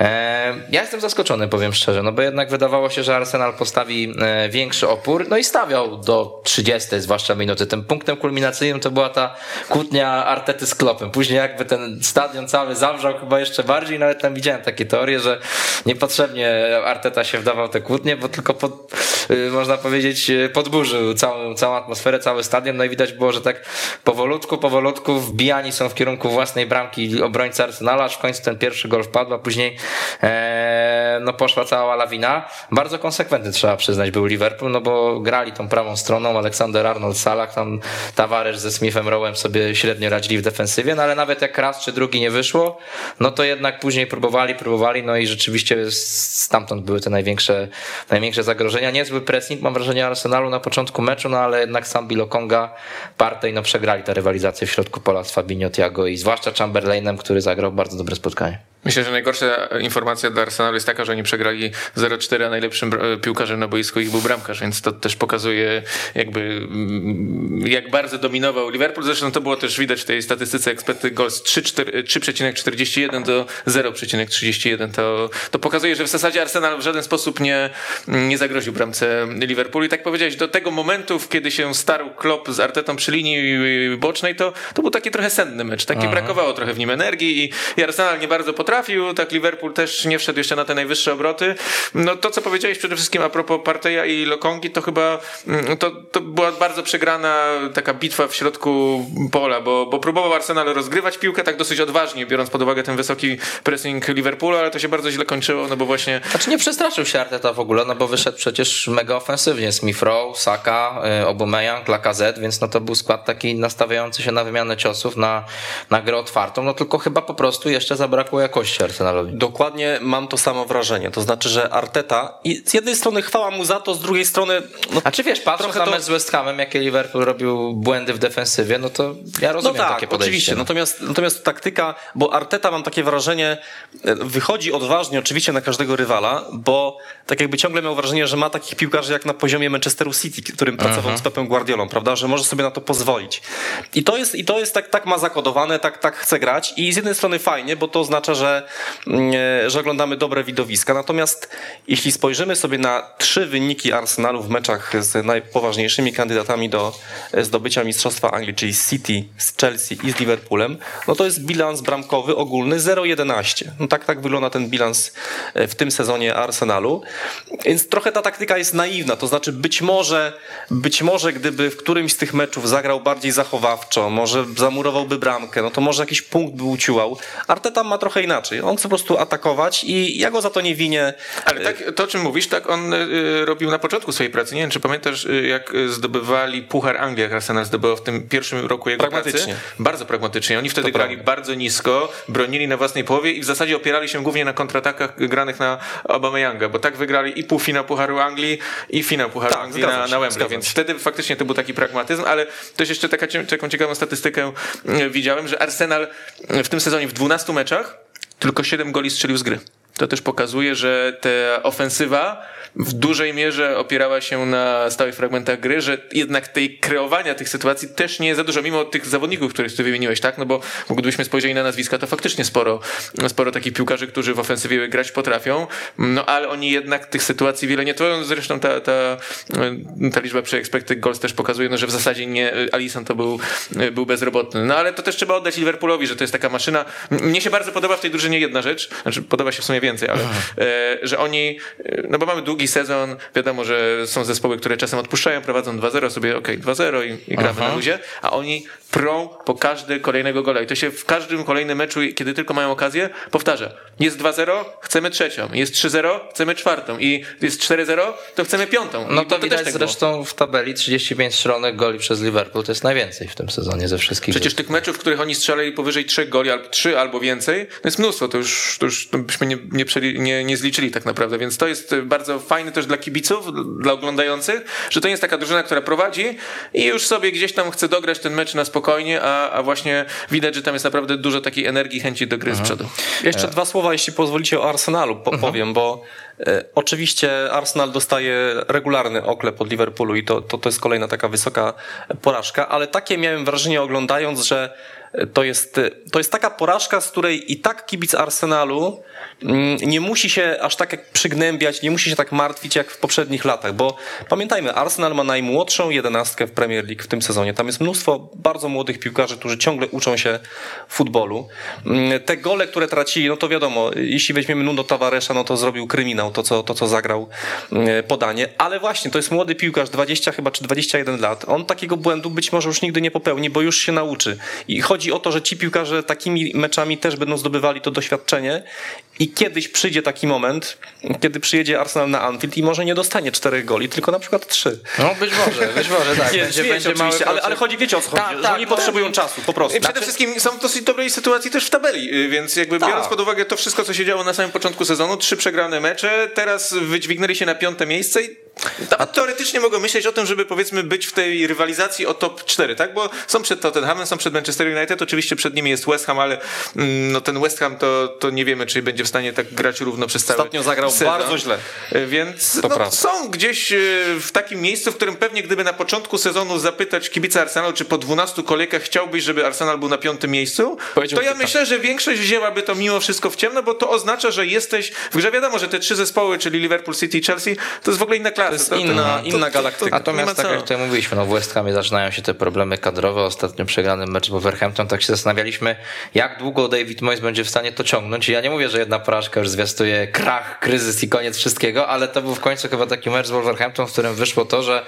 E, Ja jestem zaskoczony, powiem szczerze, no bo jednak wydawało się, że Arsenal postawi e, większy opór, no i stawiał do 30, zwłaszcza minuty. Tym punktem kulminacyjnym to była ta kłótnia Artety z Klopem. Później jakby ten stadion cały zawrzał chyba jeszcze bardziej, nawet tam widziałem takie teorie, że niepotrzebnie Arteta się wdawał te kłótnie, bo tylko pod, y, można powiedzieć y, podburzył całą, całą atmosferę, cały stadion, no i widać było, że tak powolutku, powolutku wbijani są w kierunku własnej bramki obrońcy Arsenala, aż w końcu ten pierwszy gol wpadł, a później e, no poszła cała lawina. Bardzo konsekwentny trzeba przyznać był Liverpool, no bo grali tą prawą stroną, Aleksander Arnold, Salah, tam Tavares ze Smithem Rowem sobie średnio radzili w defensywie, no ale nawet jak raz czy drugi nie wyszło, no to jednak później próbowali, próbowali, no i rzeczywiście stamtąd były te największe, największe zagrożenia. Niezły pressing, mam wrażenie, Arsenalu na początku meczu, no ale jednak sam Bilokonga, Partey, no przegrali tę rywalizację w środku pola z Fabinho, Thiago i zwłaszcza Chamberlainem, który zagrał bardzo dobre spotkanie. Myślę, że najgorsza informacja dla Arsenalu jest taka, że oni przegrali 0-4, a najlepszym piłkarzem na boisku ich był bramkarz, więc to też pokazuje jakby mm, jak bardzo dominował Liverpool. Zresztą to było też widać w tej statystyce expected goals 3,4 3,41 do 0,31. To, to pokazuje, że w zasadzie Arsenal w żaden sposób nie, nie zagroził bramce Liverpoolu. I tak powiedziałeś, do tego momentu, kiedy się starł Klopp z Artetą przy linii bocznej, to, to był taki trochę senny mecz. Taki brakowało trochę w nim energii i, i Arsenal nie bardzo potrafił, tak Liverpool też nie wszedł jeszcze na te najwyższe obroty. No to, co powiedziałeś przede wszystkim a propos Parteja i Lokongi, to chyba mm, to, to była bardzo przegrana taka bitwa w środku pola, bo, bo próbował Arsenal rozgrywać piłkę tak dosyć odważnie, biorąc pod uwagę ten wysoki pressing Liverpoolu, ale to się bardzo źle kończyło, no bo właśnie Znaczy nie przestraszył się Arteta w ogóle, no bo wyszedł przecież mega ofensywnie. Smith Rowe, Saka, y, Aubameyang, Lacazette, więc no to był skład taki nastawiający się na wymianę ciosów, na, na grę otwartą, no tylko chyba po prostu jeszcze zabrakło jakości Arsenalowi. Dokładnie mam to samo wrażenie. To znaczy, że Arteta i z jednej strony chwała mu za to, z drugiej strony no, A czy wiesz, patrząc na to- mecz z West Hamem, jakie Liverpool robił błędy w defensywie, no to ja No rozumiem tak, takie podejście. oczywiście. no. Natomiast, natomiast taktyka, bo Arteta mam takie wrażenie, e, wychodzi odważnie oczywiście na każdego rywala, bo tak jakby ciągle miał wrażenie, że ma takich piłkarzy jak na poziomie Manchesteru City, którym pracował z Pepem Guardiolą, prawda, że może sobie na to pozwolić. I to jest, i to jest tak, tak ma zakodowane, tak, tak chce grać i z jednej strony fajnie, bo to oznacza, że że, mm, że oglądamy dobre widowiska. Natomiast jeśli spojrzymy sobie na trzy wyniki Arsenalu w meczach z najpoważniejszymi kandydatami do zdobycia Mistrzostwa Anglii, czyli City, z Chelsea i z Liverpoolem, no to jest bilans bramkowy ogólny 0-11. No tak, tak wygląda ten bilans w tym sezonie Arsenalu. Więc trochę ta taktyka jest naiwna, to znaczy być może, być może gdyby w którymś z tych meczów zagrał bardziej zachowawczo, może zamurowałby bramkę, no to może jakiś punkt by uciłał. Arteta ma trochę inaczej. On chce po prostu atakować i ja go za to nie winię. Ale tak, to o czym mówisz, tak on y, robił na początku swojej pracy. Nie wiem, czy pamiętasz, y, jak zdobywali Puchar Anglii, jak Arsenal zdobywał w tym pierwszym roku jego pragmatycznie. pracy. Bardzo pragmatycznie. Oni wtedy To grali prawda. bardzo nisko, bronili na własnej połowie i w zasadzie opierali się głównie na kontratakach granych na Aubameyanga, bo tak wygrali i półfinał Pucharu Anglii i finał Pucharu Tak, Anglii na, na Wembley, więc wtedy faktycznie to był taki pragmatyzm, ale też jeszcze taka, taką ciekawą statystykę widziałem, że Arsenal w tym sezonie w 12 meczach tylko 7 goli strzelił z gry. To też pokazuje, że ta ofensywa w dużej mierze opierała się na stałych fragmentach gry, że jednak tej kreowania tych sytuacji też nie jest za dużo, mimo tych zawodników, których ty wymieniłeś, tak? No bo, gdybyśmy spojrzeli na nazwiska, to faktycznie sporo, sporo takich piłkarzy, którzy w ofensywie grać potrafią, no ale oni jednak tych sytuacji wiele nie tworzą. Zresztą ta, ta, ta liczba przy expected goals też pokazuje, no, że w zasadzie nie Alisson to był, był bezrobotny. No ale to też trzeba oddać Liverpoolowi, że to jest taka maszyna. Mnie się bardzo podoba w tej drużynie jedna rzecz, znaczy podoba się w sumie więcej, ale e, że oni, e, no bo mamy długi sezon, wiadomo, że są zespoły, które czasem odpuszczają, prowadzą 2-0, sobie okej, 2-0 i, i gramy na luzie, a oni prą po każdy kolejnego gola i to się w każdym kolejnym meczu, kiedy tylko mają okazję, powtarza. Jest 2-0, chcemy trzecią, jest 3-0, chcemy czwartą i jest 4-0, to chcemy piątą. No I to też widać tak było. zresztą w tabeli 35 strzelonych goli przez Liverpool, to jest najwięcej w tym sezonie ze wszystkich. Przecież tych meczów, w których oni strzelali powyżej trzech goli, albo trzy albo więcej, to jest mnóstwo, to już, to już to byśmy nie, nie, nie, nie zliczyli tak naprawdę, więc to jest bardzo fajne też dla kibiców, dla oglądających, że to nie jest taka drużyna, która prowadzi i już sobie gdzieś tam chce dograć ten mecz na spokojnie, a, a właśnie widać, że tam jest naprawdę dużo takiej energii, chęci do gry z przodu. Jeszcze dwa słowa, jeśli pozwolicie, o Arsenalu po, powiem, bo e, oczywiście Arsenal dostaje regularny oklep od Liverpoolu i to, to, to jest kolejna taka wysoka porażka, ale takie miałem wrażenie oglądając, że to jest, to jest taka porażka, z której i tak kibic Arsenalu nie musi się aż tak jak przygnębiać, nie musi się tak martwić jak w poprzednich latach, bo pamiętajmy, Arsenal ma najmłodszą jedenastkę w Premier League w tym sezonie. Tam jest mnóstwo bardzo młodych piłkarzy, którzy ciągle uczą się futbolu. Mm, Te gole, które tracili, no to wiadomo, jeśli weźmiemy Nuno Tavaresza, no to zrobił kryminał, to co, to co zagrał mm, podanie, ale właśnie to jest młody piłkarz, 20 chyba czy 21 lat. On takiego błędu być może już nigdy nie popełni, bo już się nauczy. I chodzi o to, że ci piłkarze takimi meczami też będą zdobywali to doświadczenie i kiedyś przyjdzie taki moment, kiedy przyjedzie Arsenal na Anfield i może nie dostanie czterech goli, tylko na przykład trzy. No być może, być może tak. Nie, będzie, wiecie będzie oczywiście, ale, ale chodzi, wiecie o co chodzi, Tak, że tak, oni no. potrzebują czasu, po prostu. I przede wszystkim są w dosyć dobrej sytuacji też w tabeli, y, więc jakby Tak. biorąc pod uwagę to wszystko, co się działo na samym początku sezonu, trzy przegrane mecze, teraz wydźwignęli się na piąte miejsce i nawet teoretycznie mogą myśleć o tym, żeby powiedzmy być w tej rywalizacji o top 4, tak? Bo są przed Tottenhamem, są przed Manchester United, oczywiście przed nimi jest West Ham, ale mm, no ten West Ham to, to nie wiemy, czy będzie w stanie tak grać równo przez cały Ostatnio zagrał sezon. bardzo źle. Y, Więc no, są gdzieś y, w takim miejscu, w którym pewnie gdyby na początku sezonu zapytać kibica Arsenalu, czy po 12 kolejkach chciałbyś, żeby Arsenal był na piątym miejscu, to ja tak. myślę, że większość wzięłaby to mimo wszystko w ciemno, bo to oznacza, że jesteś w grze. Wiadomo, że te trzy zespoły, czyli Liverpool, City i Chelsea, to jest w ogóle inna klasa. To jest inna- inna galaktyka. Natomiast tak co. jak tutaj mówiliśmy, no w West Hamie zaczynają się te problemy kadrowe. Ostatnio przegrany mecz z Wolverhampton, tak się zastanawialiśmy, jak długo David Moyes będzie w stanie to ciągnąć. I ja nie mówię, że jedna porażka już zwiastuje krach, kryzys i koniec wszystkiego, ale to był w końcu chyba taki mecz z Wolverhampton, w którym wyszło to, że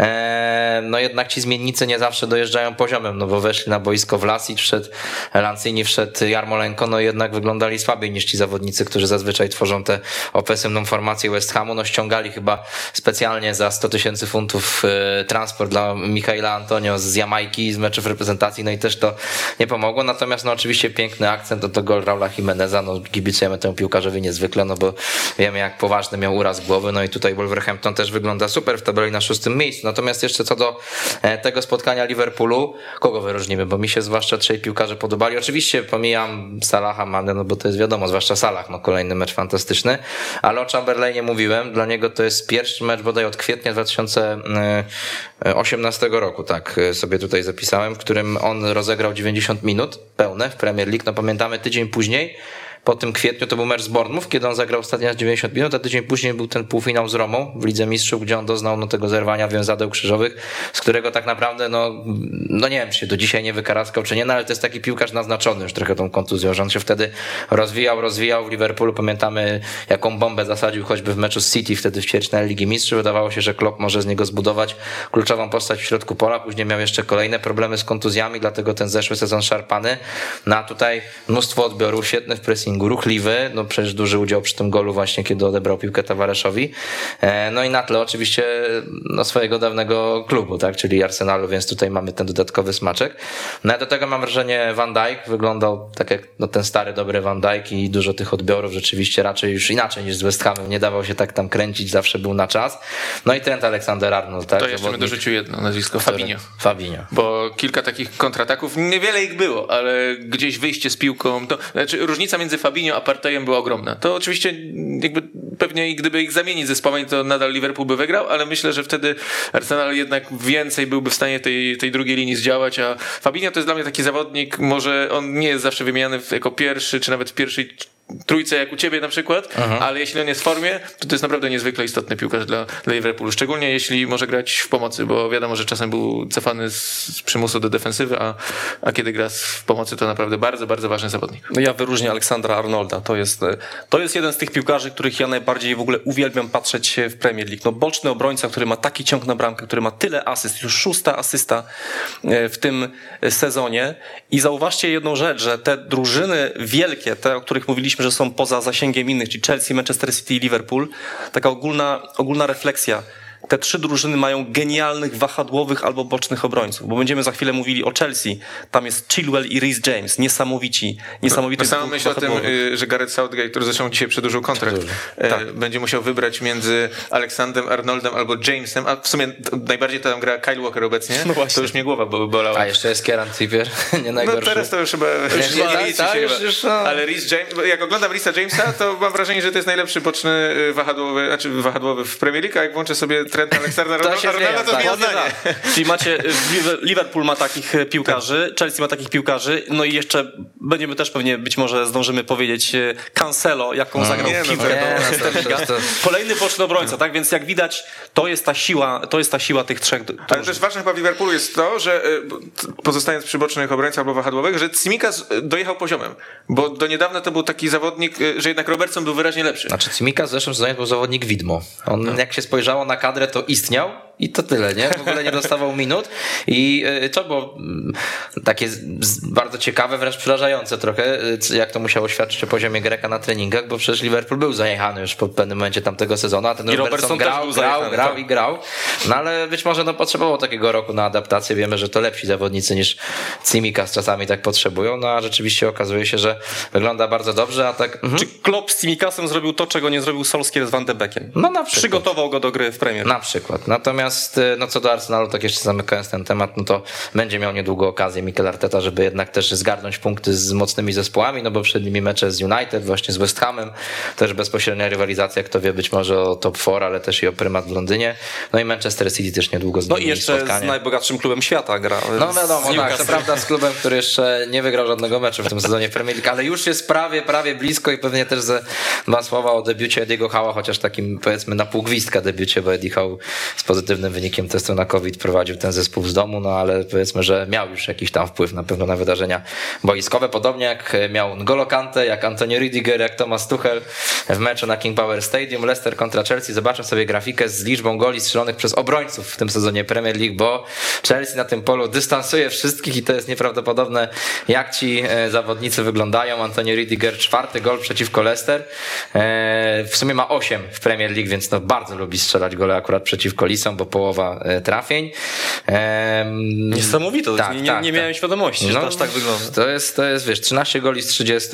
e, no jednak ci zmiennicy nie zawsze dojeżdżają poziomem, no bo weszli na boisko Vlasic, wszedł Lanzini, wszedł Jarmolenko, no jednak wyglądali słabiej niż ci zawodnicy, którzy zazwyczaj tworzą tę ofensywną formację West Hamu. No ściągali chyba specjalnie za 100 tysięcy funtów e, transport dla Michaela Antonio z Jamajki, z meczów reprezentacji, no i też to nie pomogło. Natomiast no oczywiście piękny akcent to, to gol Raula Jimeneza, no kibicujemy temu piłkarzowi niezwykle, no bo wiemy jak poważny miał uraz głowy, no i tutaj Wolverhampton też wygląda super w tabeli na szóstym miejscu. Natomiast jeszcze co do e, tego spotkania Liverpoolu, kogo wyróżnimy, bo mi się zwłaszcza trzej piłkarze podobali. Oczywiście pomijam Salaha, Mane, no bo to jest wiadomo, zwłaszcza Salah, no kolejny mecz fantastyczny, ale o Chamberlainie mówiłem, dla niego to jest pierwszy mecz bodaj od kwietnia 2018 roku, tak sobie tutaj zapisałem, w którym on rozegrał 90 minut pełne w Premier League, no pamiętamy tydzień później po tym kwietniu to był mecz z Bournemouth, kiedy on zagrał ostatnio 90 minut, a tydzień później był ten półfinał z Romą w Lidze Mistrzów, gdzie on doznał no, tego zerwania wiązadeł krzyżowych, z którego tak naprawdę, no, no nie wiem, czy się do dzisiaj nie wykaraskał, czy nie, no ale to jest taki piłkarz naznaczony już trochę tą kontuzją, że on się wtedy rozwijał, rozwijał w Liverpoolu. Pamiętamy, jaką bombę zasadził choćby w meczu z City wtedy w ćwierćfinale Ligi Mistrzów. Wydawało się, że Klopp może z niego zbudować kluczową postać w środku pola. Później miał jeszcze kolejne problemy z kontuzjami, dlatego ten zeszły sezon szarpany. No a tutaj mnóstwo odbiorów, świetny w pressingu, ruchliwy, no przecież duży udział przy tym golu właśnie, kiedy odebrał piłkę Tawareszowi. E, no i na tle oczywiście no, swojego dawnego klubu, tak, czyli Arsenalu, więc tutaj mamy ten dodatkowy smaczek. No a do tego mam wrażenie Van Dijk wyglądał tak jak no, ten stary, dobry Van Dijk i dużo tych odbiorów rzeczywiście raczej już inaczej niż z West Hamem. Nie dawał się tak tam kręcić, zawsze był na czas. No i Trent Alexander Arnold, tak? To jeszcze bym dorzucił jedno nazwisko, Fabinho. Fabinho. Bo kilka takich kontrataków, niewiele ich było, ale gdzieś wyjście z piłką, to znaczy różnica między Fabinho a Partejem była ogromna. To oczywiście jakby pewnie gdyby ich zamienić zespołami, to nadal Liverpool by wygrał, ale myślę, że wtedy Arsenal jednak więcej byłby w stanie tej, tej drugiej linii zdziałać, a Fabinho to jest dla mnie taki zawodnik, może on nie jest zawsze wymieniany jako pierwszy, czy nawet w pierwszej trójce jak u ciebie na przykład, Mhm. ale jeśli on jest w formie, to to jest naprawdę niezwykle istotny piłkarz dla, dla Liverpoolu, szczególnie jeśli może grać w pomocy, bo wiadomo, że czasem był cofany z, z przymusu do defensywy, a, a kiedy gra w pomocy, to naprawdę bardzo, bardzo ważny zawodnik. No ja wyróżnię Aleksandra Arnolda. To jest, to jest jeden z tych piłkarzy, których ja najbardziej w ogóle uwielbiam patrzeć w Premier League. No boczny obrońca, który ma taki ciąg na bramkę, który ma tyle asyst, już szósta asysta e, w tym sezonie. I zauważcie jedną rzecz, że te drużyny wielkie, te, o których mówiliśmy, że są poza zasięgiem innych, czyli Chelsea, Manchester City i Liverpool, taka ogólna, ogólna refleksja. Te trzy drużyny mają genialnych, wahadłowych albo bocznych obrońców, bo będziemy za chwilę mówili o Chelsea. Tam jest Chilwell i Reece James, niesamowici, niesamowity No samo myśl o tym, y, że Gareth Southgate, który zresztą dzisiaj przedłużył kontrakt, e, Tak. będzie musiał wybrać między Aleksandrem Arnoldem albo Jamesem, a w sumie to najbardziej tam gra Kyle Walker obecnie, No właśnie. to już mnie głowa bo bolała. A jeszcze jest Kieran Trippier, nie No najgorszy. teraz to już chyba już nie, nie tak, tak, się już- już, no. Ale Reece James, jak oglądam Reece'a Jamesa, to mam wrażenie, że to jest najlepszy boczny y, wahadłowy, znaczy wahadłowy w Premier League, a jak włączę sobie Trenta Aleksandra To się zmienia, to tak. tak. Czyli macie, Liverpool ma takich e, piłkarzy, Chelsea ma takich piłkarzy, no i jeszcze będziemy też pewnie być może zdążymy powiedzieć e, Cancelo, jaką zagrał nie, piłkę do no to- Kolejny boczny obrońca, tak? Więc jak widać, to jest ta siła, to jest ta siła tych trzech Ale drużyn. też ważne chyba w Liverpoolu jest to, że t- pozostając przy bocznych obrońcach albo wahadłowych, że Tsimikas y, dojechał poziomem, bo do niedawna to był taki zawodnik, że jednak Robertson był wyraźnie lepszy. Znaczy Cimika w zeszłym sezonie był zawodnik widmo. On No. jak się spojrzało na kadrę, to istniał i to tyle, nie? W ogóle nie dostawał minut i y, to było mm, takie z- z- bardzo ciekawe, wręcz przerażające trochę, y, jak to musiało świadczyć o poziomie Greka na treningach, bo przecież Liverpool był zajechany już po pewnym momencie tamtego sezonu, a ten I Robertson, Robertson grał, grał, grał tak. i grał, no ale być może no, potrzebował takiego roku na adaptację. Wiemy, że to lepsi zawodnicy niż Cimikas czasami tak potrzebują, no a rzeczywiście okazuje się, że wygląda bardzo dobrze, a tak... Mhm. Czy Klopp z Simikasem zrobił to, czego nie zrobił Solskjaer z Van de Beekiem? No na przykład. Przygotował go do gry w Premier. Na przykład. Natomiast y, no co do Arsenalu, tak jeszcze zamykając ten temat, no to będzie miał niedługo okazję Mikel Arteta, żeby jednak też zgarnąć punkty z mocnymi zespołami, no bo przed nimi mecze z United, właśnie z West Hamem, też bezpośrednia rywalizacja, kto wie, być może o top 4, ale też i o prymat w Londynie. No i Manchester City też niedługo z No i jeszcze spotkanie. z najbogatszym klubem świata gra. No wiadomo, tak, to prawda z klubem, który jeszcze nie wygrał żadnego meczu w tym sezonie Premier League, ale już jest prawie, prawie blisko i pewnie też ze dwa słowa o debiucie Ediego Howa, chociaż takim powiedzmy na pół gwizdka debiucie, bo Eddie Howe z pozytywnym wynikiem testu na COVID prowadził ten zespół z domu, no ale powiedzmy, że miał już jakiś tam wpływ na pewno na wydarzenia boiskowe, podobnie jak miał N'Golo Kante, jak Antonio Rüdiger, jak Thomas Tuchel w meczu na King Power Stadium, Leicester kontra Chelsea, zobaczę sobie grafikę z liczbą goli strzelonych przez obrońców w tym sezonie Premier League, bo Chelsea na tym polu dystansuje wszystkich i to jest nieprawdopodobne, jak ci e, zawodnicy wyglądają. Antonio Rüdiger czwarty gol przeciwko Leicester. E, W sumie ma 8 w Premier League, więc no bardzo lubi strzelać gole akurat przeciwko Lisom, bo połowa e, trafień. Em, Niesamowite, tak, nie, nie, tak, nie tak. miałem świadomości, że No, to aż tak wygląda. To jest, to jest, wiesz, 13 goli z 30,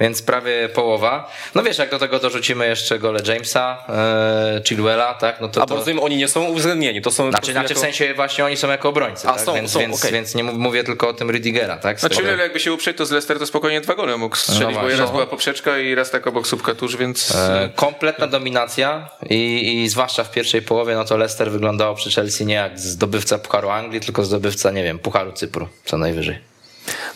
więc prawie połowa. No wiesz, jak do tego dorzucimy jeszcze gole Jamesa, e, Chilwella, tak, no to A to... bo rozumiem, oni nie są uwzględnieni, to są... Znaczy, znaczy w jako- sensie właśnie oni są jako obrońcy, A, tak? są, więc, są, więc, okej. więc nie mów- mówię tylko o tym Rüdigera, tak? Znaczy, jakby się uprzeć, to z Leicester to spokojnie dwa gole mógł strzelić, No bo raz była poprzeczka i raz tak obok słupka tuż, więc... E, Kompletna dominacja i, i zwłaszcza w pierwszej połowie, no to Leicester wyglądało przy Chelsea nie jak zdobywca Pucharu Anglii, tylko zdobywca, nie wiem, Pucharu Cypru, co najwyżej.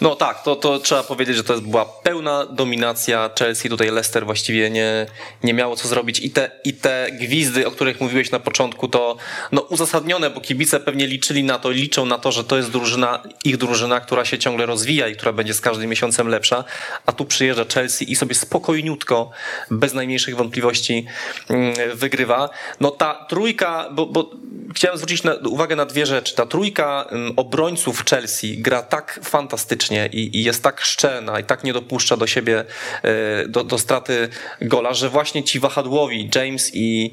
No tak, to, to trzeba powiedzieć, że to była pełna dominacja Chelsea. Tutaj Leicester właściwie nie, nie miało co zrobić. I te, I te gwizdy, o których mówiłeś na początku, to no, uzasadnione, bo kibice pewnie liczyli na to, liczą na to, że to jest drużyna, ich drużyna, która się ciągle rozwija i która będzie z każdym miesiącem lepsza. A tu przyjeżdża Chelsea i sobie spokojniutko, bez najmniejszych wątpliwości mm, wygrywa. No ta trójka, bo, bo chciałem zwrócić na, uwagę na dwie rzeczy. Ta trójka obrońców Chelsea gra tak fantastycznie i, i jest tak szczelna i tak nie dopuszcza do siebie e, do, do straty gola, że właśnie ci wahadłowi James i,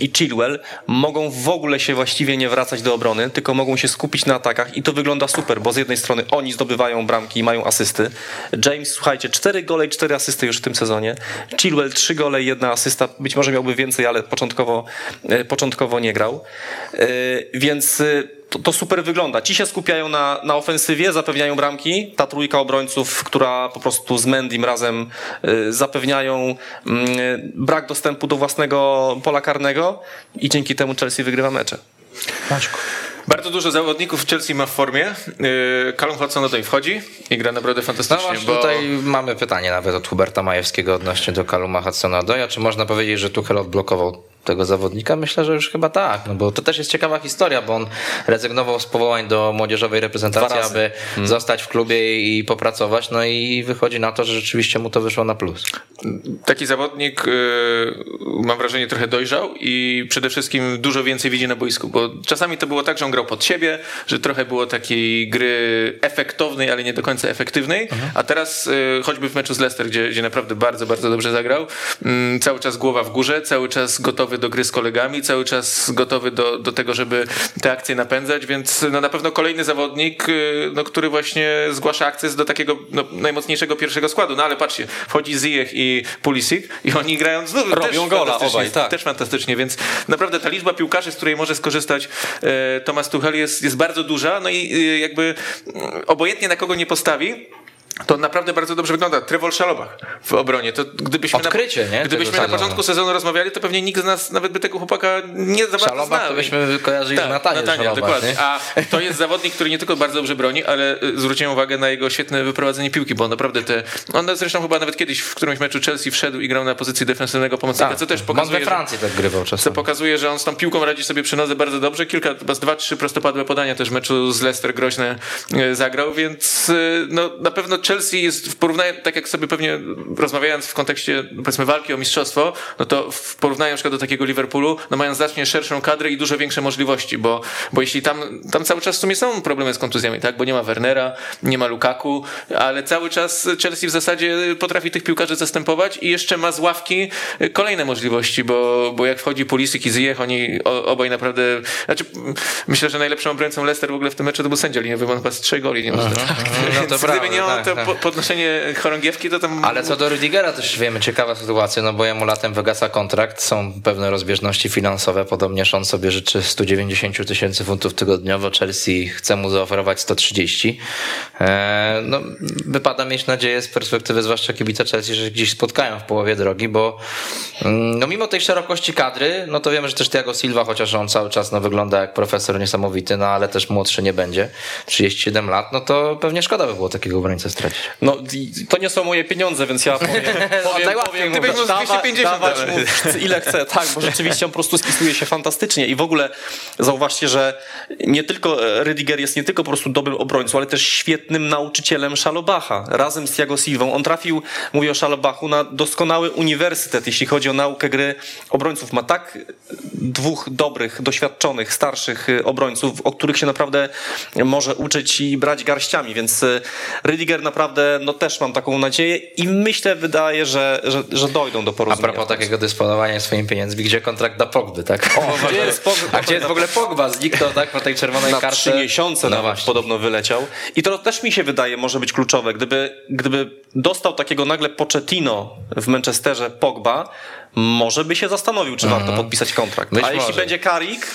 i Chilwell mogą w ogóle się właściwie nie wracać do obrony, tylko mogą się skupić na atakach i to wygląda super, bo z jednej strony oni zdobywają bramki i mają asysty. James, słuchajcie, cztery gole i cztery asysty już w tym sezonie. Chilwell trzy gole i jedna asysta, być może miałby więcej, ale początkowo, e, początkowo nie grał. E, więc to, to, super wygląda. Ci się skupiają na, na ofensywie, zapewniają bramki. Ta trójka obrońców, która po prostu z Mendim razem y, zapewniają y, brak dostępu do własnego pola karnego i dzięki temu Chelsea wygrywa mecze. Maćku. Bardzo dużo zawodników Chelsea ma w formie. Y, Callum Hudson-Odoi wchodzi i gra naprawdę fantastycznie. No właśnie, bo... tutaj mamy pytanie nawet od Huberta Majewskiego odnośnie do Calluma Hudson-Odoia. Czy można powiedzieć, że Tuchel odblokował tego zawodnika? Myślę, że już chyba tak, no bo to też jest ciekawa historia, bo on rezygnował z powołań do młodzieżowej reprezentacji, aby hmm. zostać w klubie i popracować, no i wychodzi na to, że rzeczywiście mu to wyszło na plus. Taki zawodnik, yy, mam wrażenie, trochę dojrzał i przede wszystkim dużo więcej widzi na boisku, bo czasami to było tak, że on grał pod siebie, że trochę było takiej gry efektownej, ale nie do końca efektywnej, mhm. a teraz yy, choćby w meczu z Leicester, gdzie, gdzie naprawdę bardzo, bardzo dobrze zagrał, yy, cały czas głowa w górze, cały czas gotowy gotowy do gry z kolegami, cały czas gotowy do, do tego, żeby te akcje napędzać, więc no, na pewno kolejny zawodnik, y, no, który właśnie zgłasza akces do takiego no, najmocniejszego pierwszego składu. No ale patrzcie, wchodzi Ziyech i Pulisic i oni grają znów Robią też gola obaj, tak. Też fantastycznie, więc naprawdę ta liczba piłkarzy, z której może skorzystać e, Tomasz Tuchel jest, jest bardzo duża, no i y, jakby mm, obojętnie na kogo nie postawi, to naprawdę bardzo dobrze wygląda. Trevor Szalobach w obronie. To gdybyśmy Odkrycie, na, nie? Gdybyśmy na początku sezonu rozmawiali, to pewnie nikt z nas nawet by tego chłopaka nie za bardzo Szalobach znał. to byśmy kojarzyli tak, Natania, dokładnie. Nie? A to jest zawodnik, który nie tylko bardzo dobrze broni, ale y, zwróciłem uwagę na jego świetne wyprowadzenie piłki, bo on naprawdę te... On zresztą chyba nawet kiedyś w którymś meczu Chelsea wszedł i grał na pozycji defensywnego pomocnika, tak, co też pokazuje... we Francji tak grywał czasem. Co pokazuje, że on z tą piłką radzi sobie przy nodze bardzo dobrze. Kilka, chyba z dwa, trzy prostopadłe podania też w meczu z Leicester groźne y, zagrał, więc y, no, na pewno Chelsea jest w porównaniu, tak jak sobie pewnie rozmawiając w kontekście powiedzmy walki o mistrzostwo, no to w porównaniu na przykład do takiego Liverpoolu, no mają znacznie szerszą kadrę i dużo większe możliwości, bo, bo jeśli tam, tam cały czas w sumie są problemy z kontuzjami, tak, bo nie ma Wernera, nie ma Lukaku, ale cały czas Chelsea w zasadzie potrafi tych piłkarzy zastępować i jeszcze ma z ławki kolejne możliwości, bo, bo jak wchodzi Pulisic i Ziyech, oni obaj naprawdę, znaczy myślę, że najlepszą obrońcą Leicester w ogóle w tym meczu to był sędzia liniowy, on chyba z trzech goli nie. Mhm. Tak. No to Gdyby prawda, nie on, tak, to tak. podnoszenie chorągiewki, to tam... Ale co do Rudigera też wiemy, ciekawa sytuacja, no bo jemu latem wygasa kontrakt, są pewne rozbieżności finansowe, podobnież on sobie życzy 190 tysięcy funtów tygodniowo, Chelsea chce mu zaoferować 130. E, no, wypada mieć nadzieję z perspektywy zwłaszcza kibica Chelsea, że gdzieś spotkają w połowie drogi, bo mm, no mimo tej szerokości kadry, no to wiemy, że też Thiago Silva, chociaż on cały czas no, wygląda jak profesor niesamowity, no ale też młodszy nie będzie, 37 lat, no to pewnie szkoda by było takiego obrońcę stracić. No to nie są moje pieniądze, więc ja powiem, powiem, powiem Gdybyś mu 250 dawać mu ile chcę. Tak, bo rzeczywiście on po prostu spisuje się fantastycznie i w ogóle zauważcie, że nie tylko Rydiger jest nie tylko po prostu dobrym obrońcą, ale też świetnym nauczycielem Szalobacha. Razem z Jago Silvą. On trafił, mówię o Szalobachu, na doskonały uniwersytet, jeśli chodzi o naukę gry obrońców. Ma tak dwóch dobrych, doświadczonych, starszych obrońców, o których się naprawdę może uczyć i brać garściami, więc Rydiger naprawdę no też mam taką nadzieję i myślę, wydaje, że, że, że dojdą do porozumienia. A propos takiego dysponowania swoimi pieniędzmi, gdzie kontrakt dla Pogby, tak? O, gdzie jest Pogba? A gdzie jest w ogóle Pogba? Zniknął, tak, po tej czerwonej Na kartce. trzy miesiące no nawet podobno wyleciał. I to też mi się wydaje może być kluczowe. Gdyby, gdyby dostał takiego nagle Pochettino w Manchesterze Pogba, może by się zastanowił, czy warto podpisać kontrakt. Być A jeśli będzie Karik,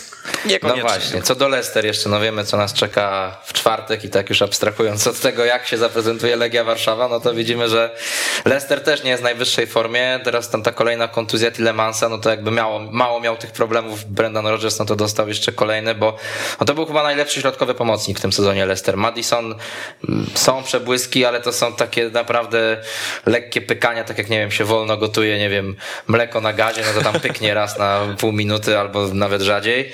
Niekoniecznie. No właśnie, co do Leicester jeszcze, no wiemy co nas czeka w czwartek i tak już abstrahując od tego jak się zaprezentuje Legia Warszawa, no to widzimy, że Leicester też nie jest w najwyższej formie, teraz tam ta kolejna kontuzja Tilemansa, no to jakby miało, mało miał tych problemów Brendan Rodgers, no to dostał jeszcze kolejny, bo no to był chyba najlepszy środkowy pomocnik w tym sezonie Leicester. Madison mm, są przebłyski, ale to są takie naprawdę lekkie pykania, tak jak nie wiem, się wolno gotuje, nie wiem, mleko na gazie, no to tam pyknie raz na pół minuty albo nawet rzadziej.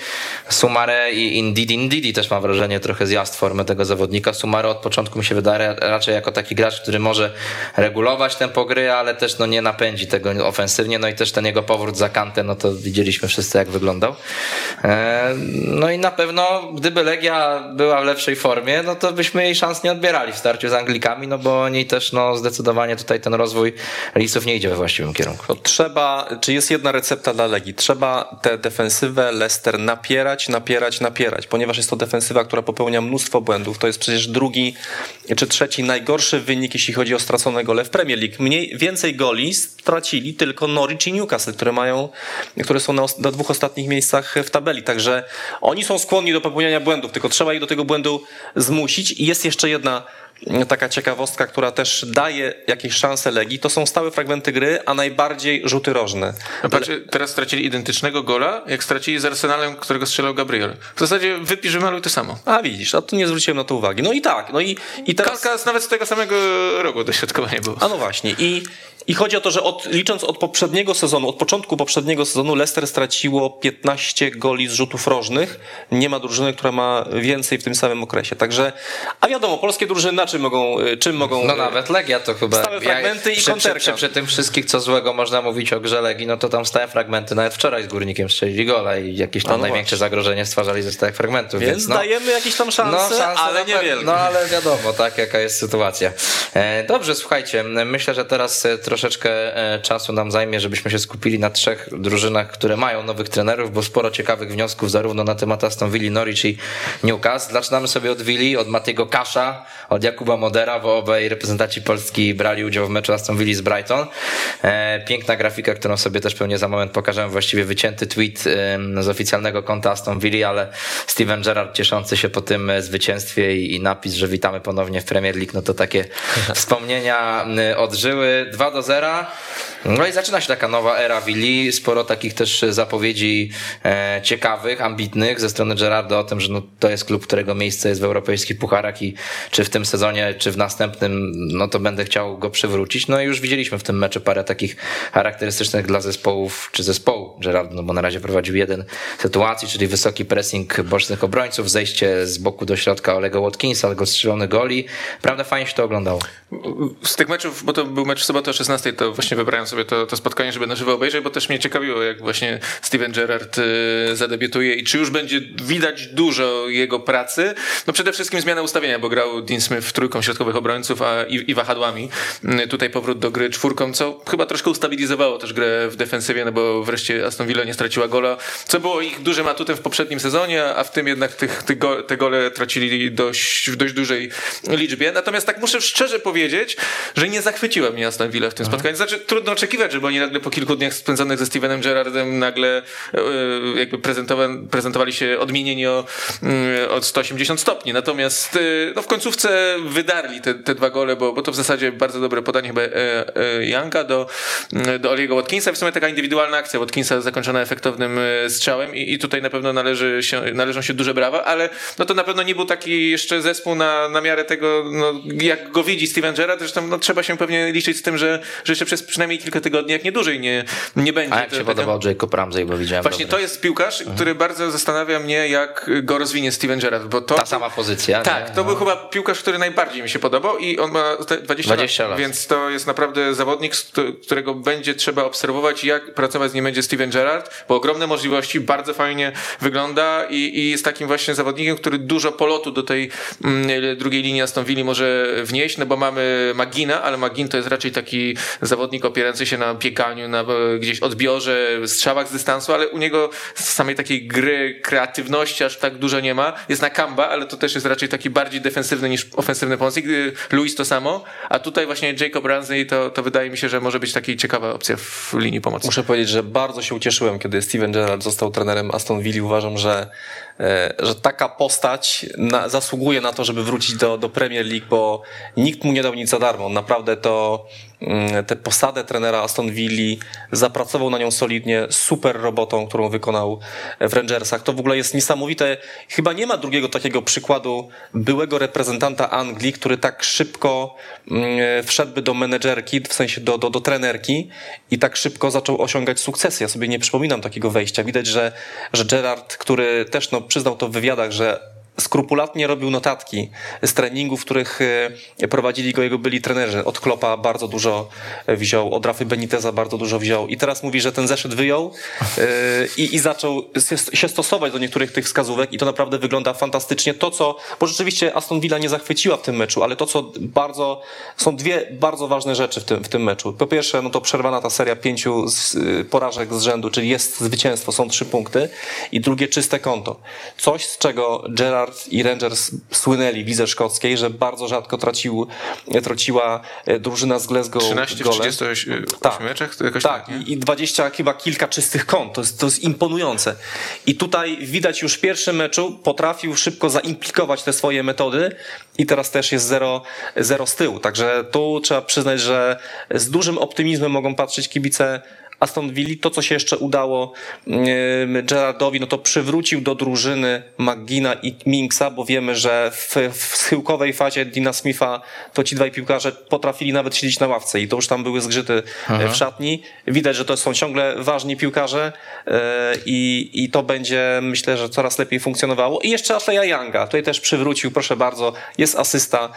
Sumare i Indidi, Indidi też mam wrażenie trochę zjazd formę tego zawodnika. Sumare od początku mi się wydaje raczej jako taki gracz, który może regulować tempo gry, ale też no nie napędzi tego ofensywnie, no i też ten jego powrót za kantę, no to widzieliśmy wszyscy jak wyglądał. E, no i na pewno gdyby Legia była w lepszej formie, no to byśmy jej szans nie odbierali w starciu z Anglikami, no bo oni też no zdecydowanie tutaj ten rozwój Lisów nie idzie we właściwym kierunku. To czy jest jedna recepta dla Legii? Trzeba tę defensywę Leicester napierać, napierać, napierać, ponieważ jest to defensywa, która popełnia mnóstwo błędów. To jest przecież drugi czy trzeci najgorszy wynik, jeśli chodzi o stracone gole w Premier League. Mniej, więcej goli stracili tylko Norwich i Newcastle, które mają, które są na, na dwóch ostatnich miejscach w tabeli. Także oni są skłonni do popełniania błędów, tylko trzeba ich do tego błędu zmusić. I jest jeszcze jedna taka ciekawostka, która też daje jakieś szanse Legii, to są stałe fragmenty gry, a najbardziej rzuty rożne. No patrz, teraz stracili identycznego gola, jak stracili z Arsenalem, którego strzelał Gabriel. W zasadzie wypisz, wymaluj to samo. A widzisz, a tu nie zwróciłem na to uwagi. No i tak, no i, i teraz... Kalka nawet z tego samego rogu doświadkowania było. A no właśnie i i chodzi o to, że od, licząc od poprzedniego sezonu, od początku poprzedniego sezonu, Leicester straciło 15 goli z rzutów rożnych. Nie ma drużyny, która ma więcej w tym samym okresie. Także, a wiadomo, polskie drużyny na czym mogą, y, czym mogą. No nawet Legia to chyba. Stałe fragmenty ja, i przy, konterka. przy, przy, przy, tym wszystkich, co złego można mówić o grze Legii, no to tam stałe fragmenty. Nawet wczoraj z górnikiem strzelili gola i jakieś tam no największe właśnie. zagrożenie stwarzali ze stałych fragmentów. Więc, więc no, dajemy jakieś tam szanse, no, szanse ale niewielkie. No ale wiadomo, tak, jaka jest sytuacja. E, dobrze, słuchajcie, myślę, że teraz e, troszeczkę e, czasu nam zajmie, żebyśmy się skupili na trzech drużynach, które mają nowych trenerów, bo sporo ciekawych wniosków zarówno na temat Aston Villa, Norwich i Newcastle. Zaczynamy sobie od Willi, od Matiego Kasza, od Jakuba Modera, bo obaj reprezentanci Polski brali udział w meczu Aston Villa z Brighton. E, piękna grafika, którą sobie też pewnie za moment pokażemy, właściwie wycięty tweet z oficjalnego konta Aston Villa, ale Steven Gerrard cieszący się po tym zwycięstwie i, i napis, że witamy ponownie w Premier League, no to takie wspomnienia odżyły. 2 do 0. No i zaczyna się taka nowa era Willi, sporo takich też zapowiedzi e, ciekawych, ambitnych ze strony Gerarda o tym, że no, to jest klub, którego miejsce jest w europejskich pucharach i czy w tym sezonie, czy w następnym, no to będę chciał go przywrócić. No i już widzieliśmy w tym meczu parę takich charakterystycznych dla zespołów, czy zespołu Gerarda, no bo na razie prowadził jeden sytuacji, czyli wysoki pressing bocznych obrońców, zejście z boku do środka Olega Watkinsa, go strzelony goli. Prawda, fajnie się to oglądało. Z tych meczów, bo to był mecz w sobotę o 16, to właśnie wybrałem sobie to, to spotkanie, żeby na żywo obejrzeć, bo też mnie ciekawiło, jak właśnie Steven Gerrard y, zadebiutuje i czy już będzie widać dużo jego pracy. No przede wszystkim zmiana ustawienia, bo grał Dean Smith trójką środkowych obrońców a, i, i wahadłami. Y, tutaj powrót do gry czwórką, co chyba troszkę ustabilizowało też grę w defensywie, no bo wreszcie Aston Villa nie straciła gola, co było ich dużym atutem w poprzednim sezonie, a w tym jednak tych, tych go, te gole tracili dość, w dość dużej liczbie. Natomiast tak muszę szczerze powiedzieć, że nie zachwyciła mnie Aston Villa w tym spotkaniu. Znaczy trudno oczekiwać, żeby oni nagle po kilku dniach spędzonych ze Stevenem Gerrardem nagle e, jakby prezentowali się odmienieni o, mm, od 180 stopni. Natomiast e, no, w końcówce wydarli te, te dwa gole, bo, bo to w zasadzie bardzo dobre podanie chyba e, Janka do, mm, do Oliego Watkinsa. W sumie taka indywidualna akcja Watkinsa zakończona efektownym strzałem i, i tutaj na pewno należy się, należą się duże brawa, ale no to na pewno nie był taki jeszcze zespół na, na miarę tego, no, jak go widzi Steven Gerrard. Zresztą no, trzeba się pewnie liczyć z tym, że, że jeszcze przez przynajmniej kilka tygodni, jak nie dłużej, nie, nie będzie. A jak się podobał Jacob Ramsey, bo widziałem. Właśnie dobry. to jest piłkarz, mhm. który bardzo zastanawia mnie, jak go rozwinie Steven Gerrard, bo to... Ta sama pozycja. Tak, nie? to no. był chyba piłkarz, który najbardziej mi się podobał i on ma 20, 20 lat, lat, więc to jest naprawdę zawodnik, którego będzie trzeba obserwować, jak pracować z nim będzie Steven Gerrard, bo ogromne możliwości, bardzo fajnie wygląda i, i jest takim właśnie zawodnikiem, który dużo polotu do tej mm, drugiej linii Aston Villa może wnieść, no bo mamy Magina, ale Magin to jest raczej taki zawodnik opierający się na pieganiu, na gdzieś odbiorze, strzałach z dystansu, ale u niego samej takiej gry, kreatywności aż tak dużo nie ma. Jest na kamba, ale to też jest raczej taki bardziej defensywny niż ofensywny pomocnik. Luis to samo, a tutaj właśnie Jacob Ramsey to, to wydaje mi się, że może być taka ciekawa opcja w linii pomocy. Muszę powiedzieć, że bardzo się ucieszyłem, kiedy Steven Gerrard został trenerem Aston Villa. Uważam, że, e, że taka postać na, zasługuje na to, żeby wrócić do, do Premier League, bo nikt mu nie dał nic za darmo. Naprawdę to tę posadę trenera Aston Villa zapracował na nią solidnie, super robotą, którą wykonał w Rangersach. To w ogóle jest niesamowite. Chyba nie ma drugiego takiego przykładu byłego reprezentanta Anglii, który tak szybko mm, wszedłby do menedżerki, w sensie do, do, do trenerki i tak szybko zaczął osiągać sukcesy. Ja sobie nie przypominam takiego wejścia. Widać, że, że Gerard, który też no, przyznał to w wywiadach, że skrupulatnie robił notatki z treningów, których e, prowadzili go jego byli trenerzy. Od Klopa bardzo dużo wziął, od Rafy Beniteza bardzo dużo wziął i teraz mówi, że ten zeszyt wyjął e, i, i zaczął się stosować do niektórych tych wskazówek i to naprawdę wygląda fantastycznie. To, co, bo rzeczywiście Aston Villa nie zachwyciła w tym meczu, ale to, co bardzo, są dwie bardzo ważne rzeczy w tym, w tym meczu. Po pierwsze, no to przerwana ta seria pięciu z, e, porażek z rzędu, czyli jest zwycięstwo, są trzy punkty i drugie czyste konto. Coś, z czego Gerard i Rangers słynęli w lidze szkockiej, że bardzo rzadko tracił, traciła e, drużyna z Glasgow 13 gole. w 38 tak. meczach? To jakoś tak, tak i 20 chyba kilka czystych kąt. To jest, to jest imponujące. I tutaj widać już w pierwszym meczu potrafił szybko zaimplikować te swoje metody i teraz też jest zero, zero z tyłu. Także tu trzeba przyznać, że z dużym optymizmem mogą patrzeć kibice Aston Villa, to co się jeszcze udało Gerardowi, no to przywrócił do drużyny McGina i Minksa, bo wiemy, że w, w schyłkowej fazie Dina Smitha to ci dwaj piłkarze potrafili nawet siedzieć na ławce i to już tam były zgrzyty Aha. w szatni. Widać, że to są ciągle ważni piłkarze e, i, i to będzie myślę, że coraz lepiej funkcjonowało. I jeszcze Ashleya Younga, tutaj też przywrócił, proszę bardzo, jest asysta,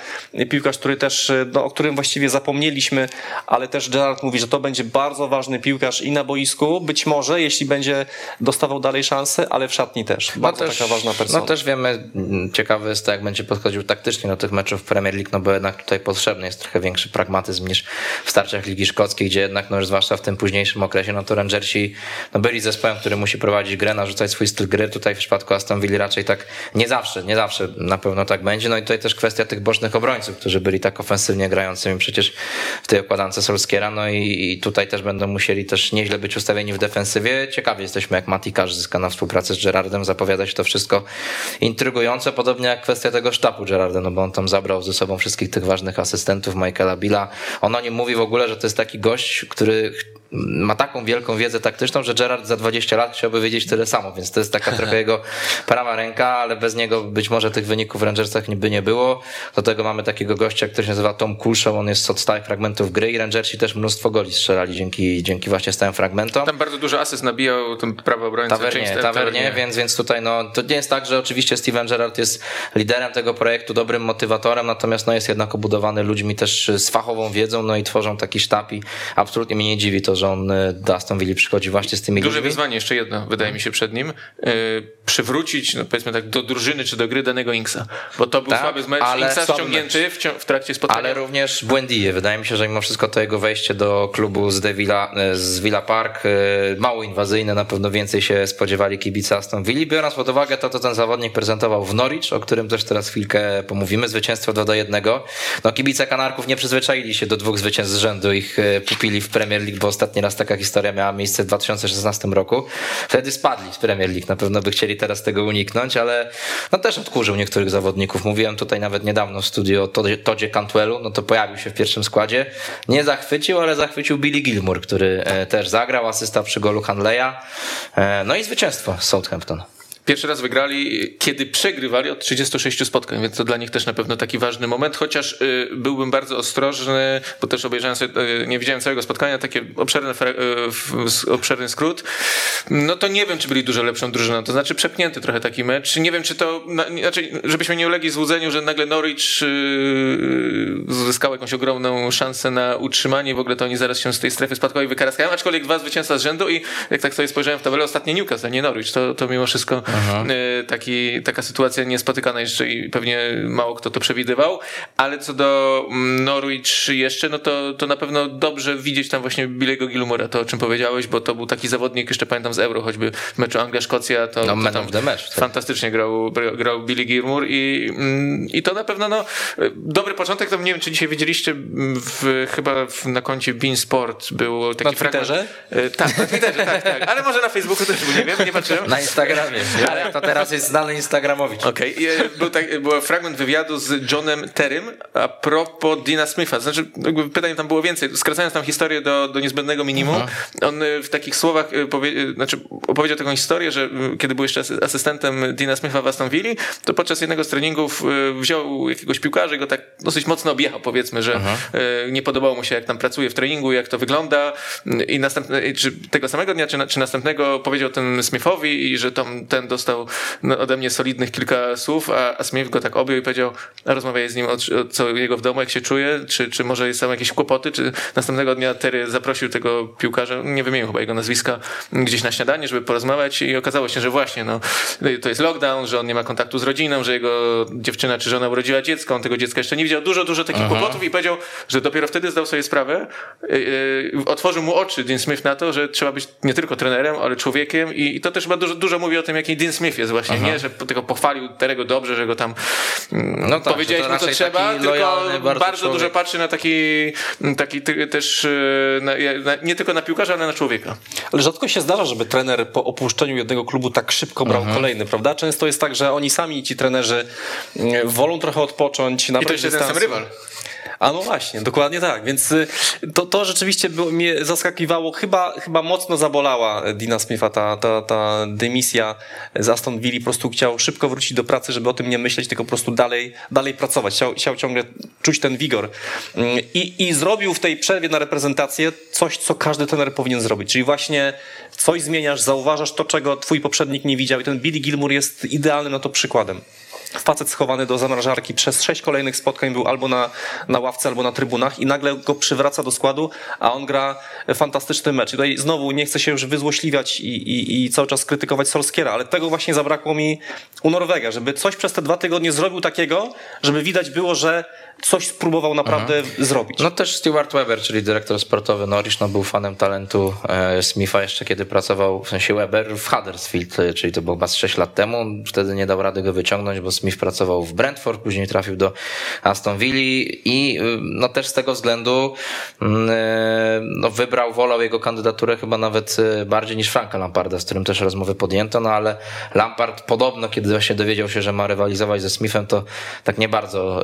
piłkarz, który też, no, o którym właściwie zapomnieliśmy, ale też Gerard mówi, że to będzie bardzo ważny piłkarz i na boisku, być może, jeśli będzie dostawał dalej szansę, ale w szatni też. No Bardzo też, taka ważna persona. No też wiemy, mm, ciekawy jest to, jak będzie podchodził taktycznie do tych meczów w Premier League, no bo jednak tutaj potrzebny jest trochę większy pragmatyzm niż w starciach Ligi Szkockiej, gdzie jednak, no już zwłaszcza w tym późniejszym okresie, no to Rangersi no byli zespołem, który musi prowadzić grę, narzucać swój styl gry. Tutaj w przypadku Aston Villa raczej tak nie zawsze, nie zawsze na pewno tak będzie. No i tutaj też kwestia tych bocznych obrońców, którzy byli tak ofensywnie grającymi przecież w tej układance Solskiera, no i, i tutaj też będą musieli też też nieźle być ustawieni w defensywie. Ciekawi jesteśmy, jak Mati zyska na współpracę z Gerardem. Zapowiada się to wszystko intrygujące, podobnie jak kwestia tego sztabu Gerarda, no bo on tam zabrał ze sobą wszystkich tych ważnych asystentów Michaela Billa. On o nim mówi w ogóle, że to jest taki gość, który ma taką wielką wiedzę taktyczną, że Gerard za 20 lat chciałby wiedzieć tyle samo, więc to jest taka trochę jego prawa ręka, ale bez niego być może tych wyników w Rangersach by nie było. Do tego mamy takiego gościa, który się nazywa Tom Kulszow, on jest od stałych fragmentów gry i Rangersi też mnóstwo goli strzelali dzięki, dzięki właśnie stałym fragmentom. Tam bardzo dużo asyst nabijał ten prawo obrońca. Tavernie, Tavernie, więc, więc tutaj no, to nie jest tak, że oczywiście Steven Gerrard jest liderem tego projektu, dobrym motywatorem, natomiast no, jest jednak obudowany ludźmi też z fachową wiedzą, no i tworzą taki sztab i absolutnie mnie nie dziwi to, że on e, do Aston Villa przychodzi właśnie z tymi Duże wyzwanie, jeszcze jedno, wydaje mi się przed nim. Yy, przywrócić, no powiedzmy tak, do drużyny czy do gry danego Inksa. Bo to był tak, słaby mecz. Inksa ściągnięty w, w, trakcie spotkania. Ale również Błędije. Wydaje mi się, że mimo wszystko to jego wejście do klubu z, Villa, e, z Villa Park mało inwazyjne, na pewno więcej się spodziewali kibice Aston Villa. Biorąc pod uwagę to, co ten zawodnik prezentował w Norwich, o którym też teraz chwilkę pomówimy, zwycięstwo 2 do 1. No kibice Kanarków nie przyzwyczaili się do dwóch zwycięstw z rzędu. Ich pupili w Premier League, bo ostatni raz taka historia miała miejsce w 2016 roku. Wtedy spadli z Premier League. Na pewno by chcieli teraz tego uniknąć, ale no też odkurzył niektórych zawodników. Mówiłem tutaj nawet niedawno w studiu o Todzie Cantwellu, no to pojawił się w pierwszym składzie. Nie zachwycił, ale zachwycił Billy Gilmour, który e, też zagrał, asysta przy golu Hanleya. E, no i zwycięstwo Southampton. Pierwszy raz wygrali, kiedy przegrywali od 36 spotkań, więc to dla nich też na pewno taki ważny moment, chociaż y, byłbym bardzo ostrożny, bo też obejrzałem sobie, y, nie widziałem całego spotkania, takie obszerny, y, obszerny skrót. No to nie wiem, czy byli dużo lepszą drużyną, to znaczy przepnięty trochę taki mecz. Nie wiem, czy to, znaczy, żebyśmy nie ulegli złudzeniu, że nagle Norwich zyskał jakąś ogromną szansę na utrzymanie, w ogóle to oni zaraz się z tej strefy spadkowej wykaraskają, aczkolwiek dwa zwycięstwa z rzędu i jak tak sobie spojrzałem w tabelę, ostatnie Newcastle, nie Norwich, to, to mimo wszystko Y, taki, taka sytuacja niespotykana jeszcze i pewnie mało kto to przewidywał, ale co do mm, Norwich jeszcze, no to, to na pewno dobrze widzieć tam właśnie Billy'ego Gilmura, to o czym powiedziałeś, bo to był taki zawodnik, jeszcze pamiętam z Euro, choćby w meczu Anglia-Szkocja, to, No, to tam match, tak. fantastycznie grał, grał Billy Gilmour i, mm, i to na pewno no, dobry początek, to nie wiem, czy dzisiaj widzieliście w, chyba w, na koncie Bean Sport był taki Na Twitterze? fragment. E, Tak, na Twitterze, tak, tak, ale może na Facebooku też, bo nie wiem, nie patrzyłem. Na Instagramie. Ale to teraz jest znany Instagramowicz. Okej, okay. był, tak, był fragment wywiadu z Johnem Terrym a propos Dina Smitha. Znaczy, pytań tam było więcej. Skracając tam historię do, do niezbędnego minimum, on y, w takich słowach y, powie, znaczy, opowiedział taką historię, że kiedy był jeszcze asy- asystentem Dina Smitha w Aston Villa, to podczas jednego z treningów wziął jakiegoś piłkarza i go tak dosyć mocno objechał, powiedzmy, że y, nie podobało mu się, jak tam pracuje w treningu, jak to wygląda i następne, czy tego samego dnia, czy, czy następnego powiedział ten Smithowi i że tam ten dostał no, ode mnie solidnych kilka słów, a, a Smith go tak objął i powiedział, rozmawiaj z nim o, o co jego w domu, jak się czuje, czy, czy może są jakieś kłopoty, czy następnego dnia Terry zaprosił tego piłkarza, nie wymienił chyba jego nazwiska, gdzieś na śniadanie, żeby porozmawiać i okazało się, że właśnie, no, to jest lockdown, że on nie ma kontaktu z rodziną, że jego dziewczyna czy żona urodziła dziecko, on tego dziecka jeszcze nie widział, dużo, dużo takich kłopotów i powiedział, że dopiero wtedy zdał sobie sprawę, yy, otworzył mu oczy Dean Smith na to, że trzeba być nie tylko trenerem, ale człowiekiem i, i to też chyba dużo, dużo mówi o tym, jaki Dean Smith jest właśnie, nie, że tylko pochwalił Terego dobrze, że go tam No no tak, mu co trzeba, taki tylko lojalny bardzo, bardzo dużo patrzy na taki, taki ty, też yy, na, na, nie tylko na piłkarza, ale na człowieka. Ale rzadko się zdarza, żeby trener po opuszczeniu jednego klubu tak szybko brał Mhm. kolejny, prawda? Często jest tak, że oni sami, ci trenerzy, mm, wolą trochę odpocząć, I to jeszcze ten sam rywal. A no właśnie, dokładnie tak. Więc y, to, to rzeczywiście mnie zaskakiwało. Chyba, chyba mocno zabolała Dina Smitha ta, ta, ta dymisja z Aston Villa. Po prostu chciał szybko wrócić do pracy, żeby o tym nie myśleć, tylko po prostu dalej, dalej pracować. Chciał, chciał ciągle czuć ten wigor. Mm, I, I zrobił w tej przerwie na reprezentację coś, co każdy trener powinien zrobić. Czyli właśnie coś zmieniasz, zauważasz to, czego twój poprzednik nie widział. I ten Billy Gilmour jest idealnym na to przykładem. Facet schowany do zamrażarki przez sześć kolejnych spotkań był albo na, na ławce, albo na trybunach i nagle go przywraca do składu, a on gra fantastyczny mecz. I tutaj znowu nie chcę się już wyzłośliwiać i, i, i cały czas krytykować Solskiera, ale tego właśnie zabrakło mi u Norwega, żeby coś przez te dwa tygodnie zrobił takiego, żeby widać było, że coś spróbował naprawdę zrobić. No też Stuart Weber, czyli dyrektor sportowy Norwich, no był fanem talentu e, Smitha jeszcze kiedy pracował, w sensie Weber w Huddersfield, e, czyli to było chyba z 6 lat temu. Wtedy nie dał rady go wyciągnąć, bo Smith pracował w Brentford, później trafił do Aston Villa i y, no też z tego względu mm, e, no wybrał, wolał jego kandydaturę chyba nawet e, bardziej niż Franka Lamparda, z którym też rozmowy podjęto, no ale Lampard podobno, kiedy właśnie dowiedział się, że ma rywalizować ze Smithem, to tak nie bardzo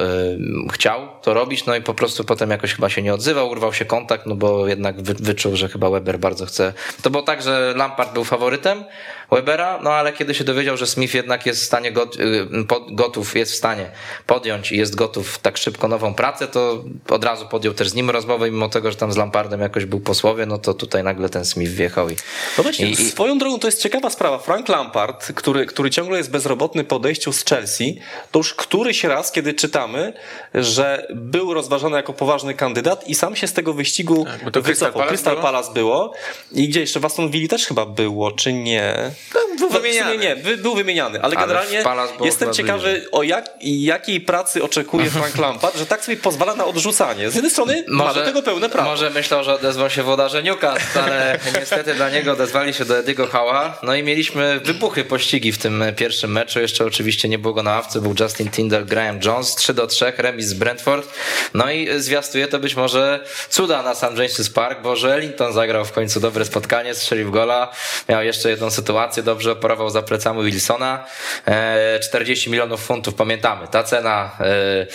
chciał to robić, no i po prostu potem jakoś chyba się nie odzywał, urwał się kontakt, no bo jednak wy, wyczuł, że chyba Weber bardzo chce. To było tak, że Lampard był faworytem Webera, no ale kiedy się dowiedział, że Smith jednak jest w stanie y, pod, gotów, jest w stanie podjąć i jest gotów tak szybko nową pracę, to od razu podjął też z nim rozmowę, mimo tego, że tam z Lampardem jakoś był po słowie, no to tutaj nagle ten Smith wjechał i, No właśnie, i, i swoją drogą to jest ciekawa sprawa. Frank Lampard, który, który ciągle jest bezrobotny po odejściu z Chelsea, to już któryś raz, kiedy czytamy, że był rozważany jako poważny kandydat i sam się z tego wyścigu Tak, to Crystal wycofał. Palace Crystal było? Palace było i gdzie jeszcze w Aston Villa też chyba było, czy nie? był W sumie wymieniany. nie, wy- był wymieniany, ale, Ale generalnie jestem chyba ciekawy, o jak, jakiej pracy oczekuje Frank Lampard, że tak sobie pozwala na odrzucanie. Z jednej strony ma do tego pełne prawo. Może myślał, że odezwał się włodarze Newcastle, ale niestety dla niego odezwali się do Ediego Howa. No i mieliśmy wybuchy pościgi w tym pierwszym meczu. Jeszcze oczywiście nie było go na ławce, był Justin Tyndall, Graham Jones, 3 do 3, remis z Brentford. No i zwiastuje to być może cuda na St. James's Park, bo że Ellington zagrał w końcu dobre spotkanie, strzelił gola, miał jeszcze jedną sytuację, dobrze operował za plecami Wilsona. E, 40 milionów funtów, pamiętamy, ta cena e,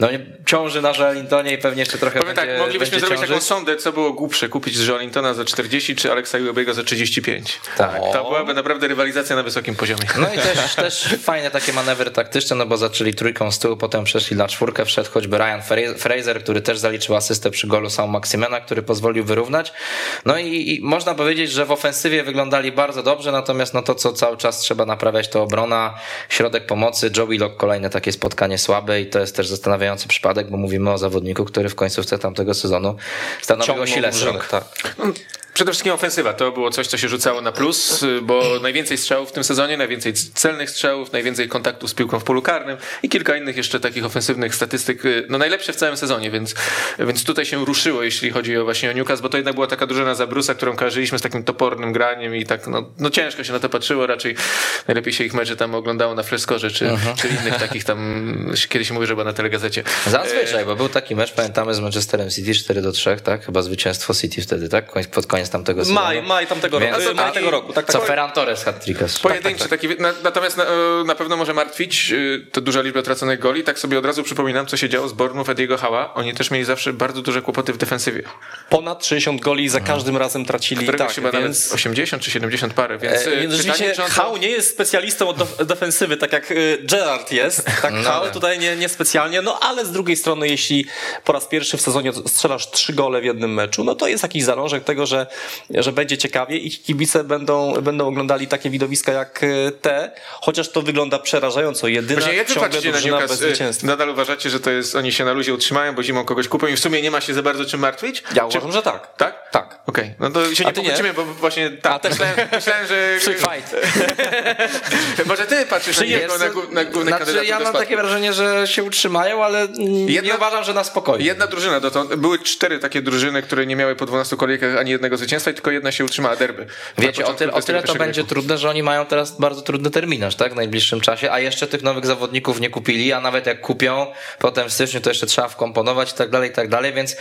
no, ciąży na Ellingtonie i pewnie jeszcze trochę Powiem będzie, tak, moglibyśmy będzie zrobić ciążyć. taką sondę, co było głupsze, kupić z Jolintona za 40 czy Alexa Iwobiego za 35. Tak. To byłaby naprawdę rywalizacja na wysokim poziomie. No i też, też fajne takie manewry taktyczne, no bo zaczęli trójką z tyłu, potem przeszli na czwórkę, wszedł choćby Ryan Fra- Fraser, który też zaliczył asystę przy golu Sam Maximena, który pozwolił wyrównać. No i, i można powiedzieć, że w ofensywie wyglądali bardzo dobrze, natomiast no to, co cały czas trzeba naprawiać, to obrona, środek pomocy, Joe Willock kolejne takie spotkanie słabe i to jest też zastanawiający przypadek, bo mówimy o zawodniku, który w końcówce tamtego sezonu stanowił o Ciągnął srok. tak. Przede wszystkim ofensywa to było coś, co się rzucało na plus, bo najwięcej strzałów w tym sezonie, najwięcej celnych strzałów, najwięcej kontaktów z piłką w polu karnym i kilka innych jeszcze takich ofensywnych statystyk, y, no najlepsze w całym sezonie, więc, więc tutaj się ruszyło, jeśli chodzi o właśnie o Newcastle, bo to jednak była taka drużyna Zabrusa, którą kojarzyliśmy z takim topornym graniem i tak, no, no ciężko się na to patrzyło, raczej najlepiej się ich mecze tam oglądało na Freskorze, czy, czy innych takich tam, kiedyś mówię, że była na telegazecie. Zazwyczaj, bo był taki mecz, pamiętamy z Manchesterem City 4 do 3, tak? Chyba zwycięstwo City wtedy, tak? Pod koniec tamtego sezonu. Maj, maj tamtego roku. Więc- E, Maj a- tego roku. Tak, tak. Co Ferran Torres hat-tricka. Tak, Pojedynczy taki, na, natomiast na, e, na pewno może martwić y, to duża liczba traconych goli. Tak sobie od razu przypominam, co się działo z Bournemouth Ediego Hała. Oni też mieli zawsze bardzo duże kłopoty w defensywie. Ponad 60 goli za każdym razem tracili. Którego tak, chyba więc... nawet 80 czy 70 parę, więc, E, e, Więc rzeczywiście to- Hał nie jest specjalistą od def- defensywy, tak jak Gerard jest. Tak No Hał tak. tutaj nie, nie specjalnie, no ale z drugiej strony, jeśli po raz pierwszy w sezonie strzelasz trzy gole w jednym meczu, no to jest jakiś zalążek tego, że, że będzie ciekawie i kibice będą, będą oglądali takie widowiska jak y, te, chociaż to wygląda przerażająco. Jedyna Właśnie jak ciągle patrzycie na drużyna bez zwycięstwa. nadal uważacie, że to jest, oni się na luzie utrzymają, bo zimą kogoś kupią i w sumie nie ma się za bardzo czym martwić? Ja Czy- uważam, że tak. Tak? Tak. Okej, no to się A nie pokłócimy, bo właśnie tak, A, myślałem, myślałem, że... Fight. Może ty patrzysz na niego, na, głó- na głównych Znaczy, kandydatów ja mam spadku. takie wrażenie, że się utrzymają, ale Jedna- nie uważam, że na spokojnie. Jedna drużyna dotąd, były cztery takie drużyny, które nie miały po 12 kolejkach ani jednego zwycięstwa i tylko jedna się utrzymała, derby. Wiecie, o o tyle to będzie wieku. trudne, że oni mają teraz bardzo trudny terminarz, tak? W najbliższym czasie, a jeszcze tych nowych zawodników nie kupili, a nawet jak kupią, potem w styczniu to jeszcze trzeba wkomponować i tak dalej, i tak dalej, więc y,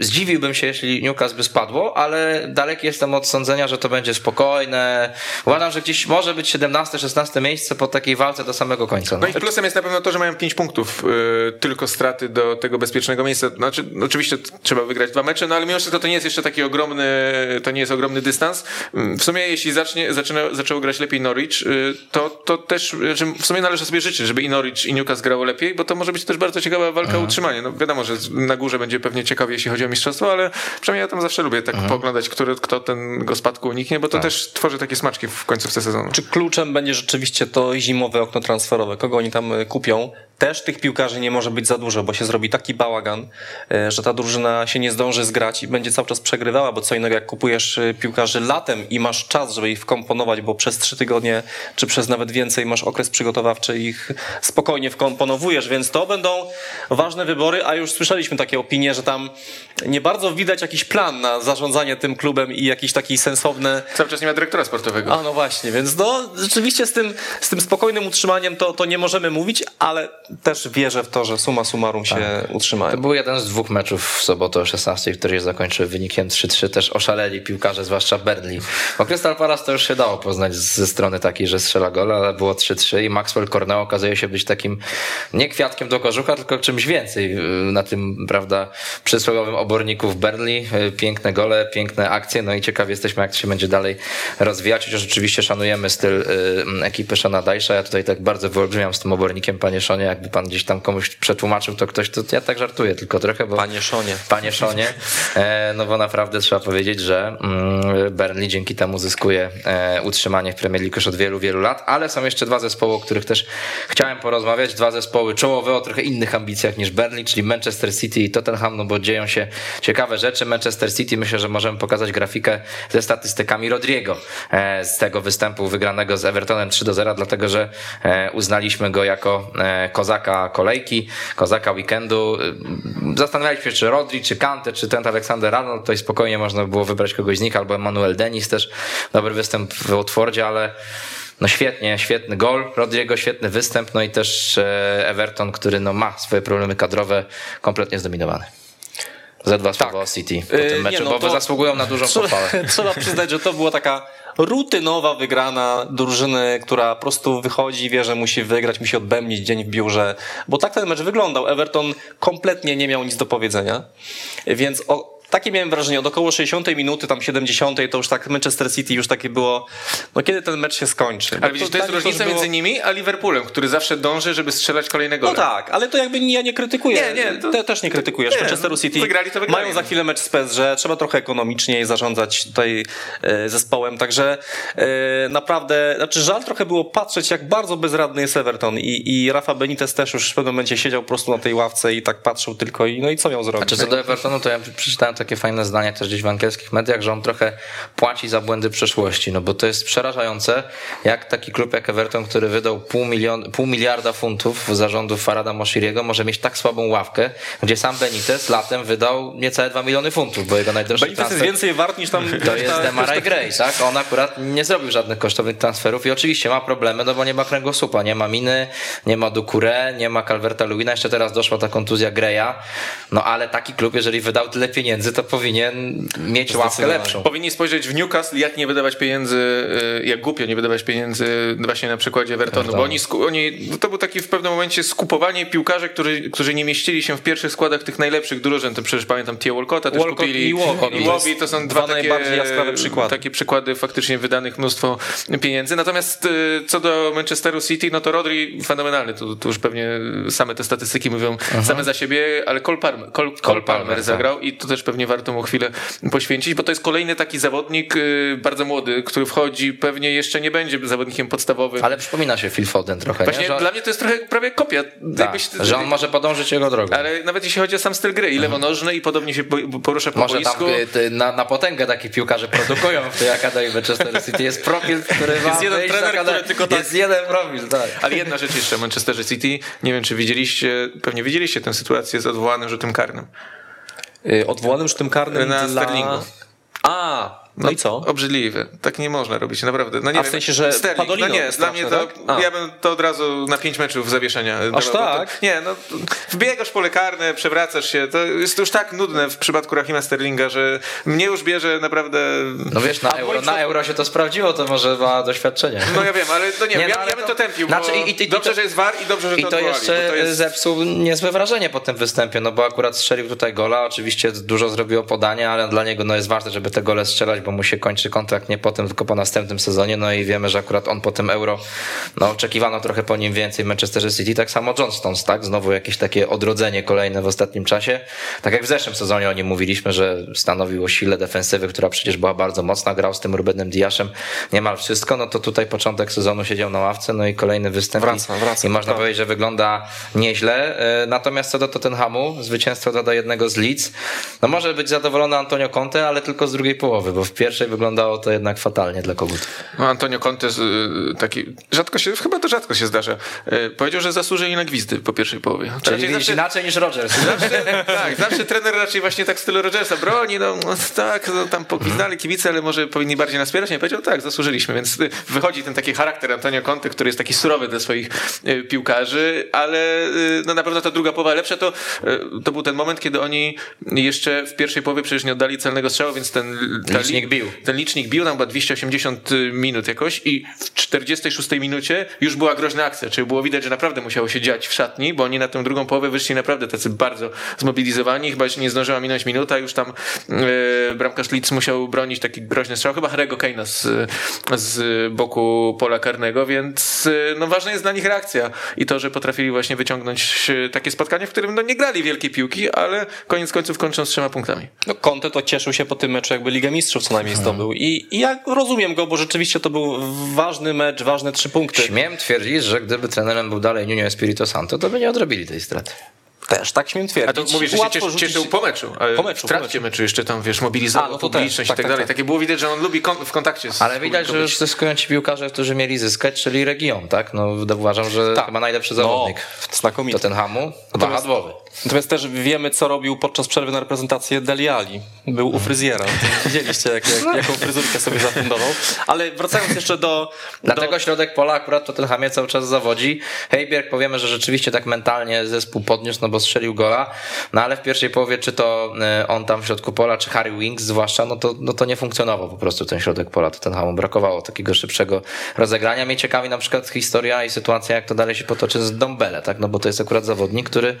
zdziwiłbym się, jeśli Newcastle by spadło, ale daleki jestem od sądzenia, że to będzie spokojne. Uważam, że gdzieś może być 17-16 miejsce po takiej walce do samego końca. No i plusem jest na pewno to, że mają 5 punktów, y, tylko straty do tego bezpiecznego miejsca. Znaczy, oczywiście trzeba wygrać dwa mecze, no ale mimo wszystko to nie jest jeszcze taki ogromny, to nie jest ogromny dystans. Mm, W sumie jeśli zacznie, zaczyna, zaczęło grać lepiej Norwich, y, to, to też znaczy, w sumie należy sobie życzyć, żeby i Norwich i Newcastle grało lepiej, bo to może być też bardzo ciekawa walka o utrzymanie. No wiadomo, że na górze będzie pewnie ciekawie, jeśli chodzi o mistrzostwo, ale przynajmniej ja tam zawsze lubię tak pooglądać, który, kto ten go spadku uniknie, bo to też tworzy takie smaczki w końcówce sezonu. Czy kluczem będzie rzeczywiście to zimowe okno transferowe? Kogo oni tam y, kupią? Też tych piłkarzy nie może być za dużo, bo się zrobi taki bałagan, y, że ta drużyna się nie zdąży zgrać i będzie cały czas przegrywała, bo co innego jak kupujesz y, piłkarzy latem i masz czas, żeby ich wkomponować, bo przez trzy tygodnie czy przez nawet więcej masz okres przygotowawczy ich spokojnie wkomponowujesz, więc to będą ważne wybory, a już słyszeliśmy takie opinie, że tam nie bardzo widać jakiś plan na zarządzanie tym klubem i jakiś taki sensowny Cały czas nie ma dyrektora sportowego. a no właśnie, więc no rzeczywiście z tym, z tym spokojnym utrzymaniem to, to nie możemy mówić, ale też wierzę w to, że suma summarum się To utrzymają. był jeden z dwóch meczów w sobotę o 16, który się zakończył wynikiem 3-3. Też oszaleli piłkarze, zwłaszcza Burnley. Bo Crystal Palace to już się dało poznać ze strony takiej, że strzela gol, ale było 3-3 i Maxwell Cornell okazuje się być takim nie kwiatkiem do kożucha, tylko czymś więcej yy, na tym, prawda, przysłowiowym oborniku w Burnley. Yy, Piękne gole, piękne akcje, no i ciekawi jesteśmy, jak to się będzie dalej rozwijać, chociaż oczywiście szanujemy styl yy, ekipy Shona Dajsza. Ja tutaj tak bardzo wyolbrzymiam z tym obornikiem, panie Szonie, jakby pan gdzieś tam komuś przetłumaczył to ktoś, to ja tak żartuję tylko trochę, bo... Panie Szonie. Panie Szonie, e, no bo naprawdę trzeba powiedzieć, że mm, Burnley dzięki temu zyskuje e, utrzymanie w Premier League już od wielu, wielu lat, ale są jeszcze dwa zespoły, o których też chciałem porozmawiać, dwa zespoły czołowe o trochę innych ambicjach niż Burnley, czyli Manchester City i Tottenham, no bo dzieją się ciekawe rzeczy. Manchester City, myślę, że możemy pokazać grafikę ze statystykami Rodriego e, z tego występu wygranego z Evertonem 3 do 0, dlatego że e, uznaliśmy go jako e, kozaka kolejki, kozaka weekendu. Zastanawialiśmy się, czy Rodri, czy Kante, czy Trent Alexander-Arnold, tutaj spokojnie można było wybrać kogoś z nich, albo Emmanuel Dennis też dobry występ w Watfordzie, ale no świetnie, świetny gol, Rodriego świetny występ, no i też Everton, który no ma swoje problemy kadrowe, kompletnie zdominowany. Za dwa słowa o City po Yy, tym meczu, no bo zasługują na dużą Trzeba, pochwałę. trzeba przyznać, że to była taka rutynowa wygrana drużyny, która po prostu wychodzi wie, że musi wygrać, musi odbębnić dzień w biurze, bo tak ten mecz wyglądał. Everton kompletnie nie miał nic do powiedzenia, więc o, takie miałem wrażenie, od około 60 minuty, tam 70 to już tak Manchester City już takie było, no kiedy ten mecz się skończy? Ale widzisz, to jest dla nich różnica było- między nimi a Liverpoolem, który zawsze dąży, żeby strzelać kolejne gole. No tak, ale to jakby ja nie krytykuję. Nie, nie, to- Te, też nie krytykujesz. Nie, Manchesteru no, City wygrali, to wygrali. mają za chwilę mecz z PSG, trzeba trochę ekonomiczniej zarządzać tutaj e, zespołem, także e, naprawdę, znaczy żal trochę było patrzeć, jak bardzo bezradny jest Everton i, i Rafa Benitez też już w pewnym momencie siedział po prostu na tej ławce i tak patrzył tylko i no i co miał zrobić? Znaczy co do Evertonu, to ja przeczytałem takie fajne zdanie też gdzieś w angielskich mediach, że on trochę płaci za błędy przeszłości, no bo to jest przerażające, jak taki klub jak Everton, który wydał pół, milion, pół miliarda funtów w zarządu Farada Moshiriego, może mieć tak słabą ławkę, gdzie sam Benitez latem wydał niecałe 2 miliony funtów, bo jego najdroższy Benitez jest transfer... więcej wart niż tam... To jest Demarai Gray, tak? On akurat nie zrobił żadnych kosztownych transferów i oczywiście ma problemy, no bo nie ma kręgosłupa, nie ma Miny, nie ma Dukure, nie ma Calverta Luina, jeszcze teraz doszła ta kontuzja Greya, no ale taki klub, jeżeli wydał tyle pieniędzy, to powinien mieć ławkę lepszą. Powinni spojrzeć w Newcastle, jak nie wydawać pieniędzy, y, jak głupio nie wydawać pieniędzy właśnie na przykładzie Evertonu, bo oni, oni, to był taki w pewnym momencie skupowanie piłkarzy, którzy, którzy nie mieścili się w pierwszych składach tych najlepszych drużyn, to przecież pamiętam Tia Walcotta też Walcott kupili i Walcott. i Iwobi, to są Dwa dwa takie, najbardziej jaskrawe przykłady. takie przykłady faktycznie wydanych mnóstwo pieniędzy, natomiast y, co do Manchesteru City, no to Rodri fenomenalny, tu, tu już pewnie same te statystyki mówią same za siebie, ale Cole Palmer, Cole, Cole Palmer, Palmer tak. zagrał i to też pewnie warto mu chwilę poświęcić, bo to jest kolejny taki zawodnik y, bardzo młody, który wchodzi, pewnie jeszcze nie będzie zawodnikiem podstawowym. Ale przypomina się Phil Foden trochę, Właśnie nie? Że, dla mnie to jest trochę prawie kopia. tak, Jakbyś- że on może podążyć jego drogą. Ale nawet jeśli chodzi o sam styl gry i lewonożny i podobnie się po- porusza po Może tam boisku. y, ty, na, na potęgę taki piłkarze produkują w tej Akademii Manchester City. Jest profil, który ma Jest jeden trener, który tylko tak- Jest jeden profil, tak. Ale jedna rzecz jeszcze o Manchesterze City. Nie wiem, czy widzieliście, pewnie widzieliście tę sytuację z odwołanym rzutem karnym. Y, Odwołanym rzutem karnym Na dla... Sterlingu. A, no, i co? Obrzydliwe. Tak nie można robić, naprawdę. No nie A w wiem. sensie, że Sterling, Padolino no nie, dla mnie to, tak? A. ja bym to od razu na pięć meczów zawieszenia. Aż dawał, tak? To, nie, no wbiegasz pole karne, przewracasz się, to jest już tak nudne w przypadku Rahima Sterlinga, że mnie już bierze naprawdę... No wiesz, na euro, na euro się to sprawdziło, to może ma doświadczenie. No ja wiem, ale to nie, Nie, wiem, no, ja, ale ja bym to- to tępił, znaczy i- i- i dobrze, to- że jest VAR i dobrze, że I to to odwołali, jeszcze to jest... zepsuł niezłe wrażenie po tym występie, no bo akurat strzelił tutaj gola, oczywiście dużo zrobiło podania, ale dla niego no jest ważne, żeby te gole strzelać, bo mu się kończy kontrakt nie po tym, tylko po następnym sezonie, no i wiemy, że akurat on po tym Euro, no oczekiwano trochę po nim więcej w Manchester City, tak samo John Stones, tak, znowu jakieś takie odrodzenie kolejne w ostatnim czasie, tak jak w zeszłym sezonie o nim mówiliśmy, że stanowił o sile defensywy, która przecież była bardzo mocna, grał z tym Rubenem Diaszem niemal wszystko, no to tutaj początek sezonu siedział na ławce, no i kolejny występ Wraca, i, wraca, i można tak. powiedzieć, że wygląda nieźle. E, Natomiast co do Tottenhamu, zwycięstwo doda jednego z Leeds, no może być zadowolony Antonio Conte, ale tylko z drugiej połowy, bo w pierwszej wyglądało to jednak fatalnie dla kogutów. No, Antonio Conte y, taki, rzadko się, chyba to rzadko się zdarza, y, powiedział, że zasłużyli na gwizdy po pierwszej połowie. To Czyli zawsze... inaczej niż Rogers. Zawsze, tak, zawsze trener raczej właśnie tak w stylu Rogersa broni, no, no tak, no, tam pogwizdali kibice, ale może powinni bardziej nas wspierać. Nie powiedział, tak, zasłużyliśmy, więc y, wychodzi ten taki charakter Antonio Conte, który jest taki surowy dla swoich piłkarzy, ale no na pewno ta druga połowa lepsza, to, to był ten moment, kiedy oni jeszcze w pierwszej połowie przecież nie oddali celnego strzału, więc ten ta Licznik li- bił. Ten licznik bił, tam chyba 280 minut jakoś i w 46 minucie już była groźna akcja, czyli było widać, że naprawdę musiało się dziać w szatni, bo oni na tę drugą połowę wyszli naprawdę tacy bardzo zmobilizowani, chyba nie zdążyła minąć minuta, już tam e, bramkarz Leeds musiał bronić taki groźny strzał, chyba Harry'ego Kane'a z, z boku pola karnego, więc e, no ważna jest dla nich reakcja i to, że potrafili właśnie wyciągnąć takie spotkanie, w którym no nie grali wielkiej piłki, ale koniec końców kończą z trzema punktami. No Conte to cieszył się po tym meczu, jakby Ligę Mistrzów co najmniej zdobył. I, I ja rozumiem go, bo rzeczywiście to był ważny mecz, ważne trzy punkty. Śmiem twierdzić, że gdyby trenerem był dalej Nuno Espirito Santo, to by nie odrobili tej straty. Też, tak śmiem twierdzić. A to mówisz, że się Łatwo cieszy, rzucić- cieszył po meczu. Po meczu, W trakcie po meczu jeszcze tam, wiesz, mobilizował no publiczność tak, i tak, tak, dalej. tak. Takie było widać, że on lubi kon- w kontakcie z Ale widać, że już zyskują ci piłkarze, którzy mieli zyskać, czyli region, tak? No uważam, że Tak. chyba najlepszy No, zawodnik znakomity. Tottenhamu, Natomiast- wahadłowy. Natomiast też wiemy, co robił podczas przerwy na reprezentację Deli Ali. Był u fryzjera. Widzieliście, jak, jak, jaką fryzurkę sobie zafundował. Ale wracając jeszcze do... Dlatego do... środek pola akurat w Tottenhamie cały czas zawodzi. Heiberg powiemy, że rzeczywiście tak mentalnie zespół podniósł, no bo strzelił gola, no ale w pierwszej połowie, czy to e, on tam w środku pola, czy Harry Winks zwłaszcza, no to, no to nie funkcjonował po prostu ten środek pola Tottenhamu. Brakowało takiego szybszego rozegrania. Mnie ciekawi na przykład historia i sytuacja, jak to dalej się potoczy z Dombele, tak? No bo to jest akurat zawodnik, który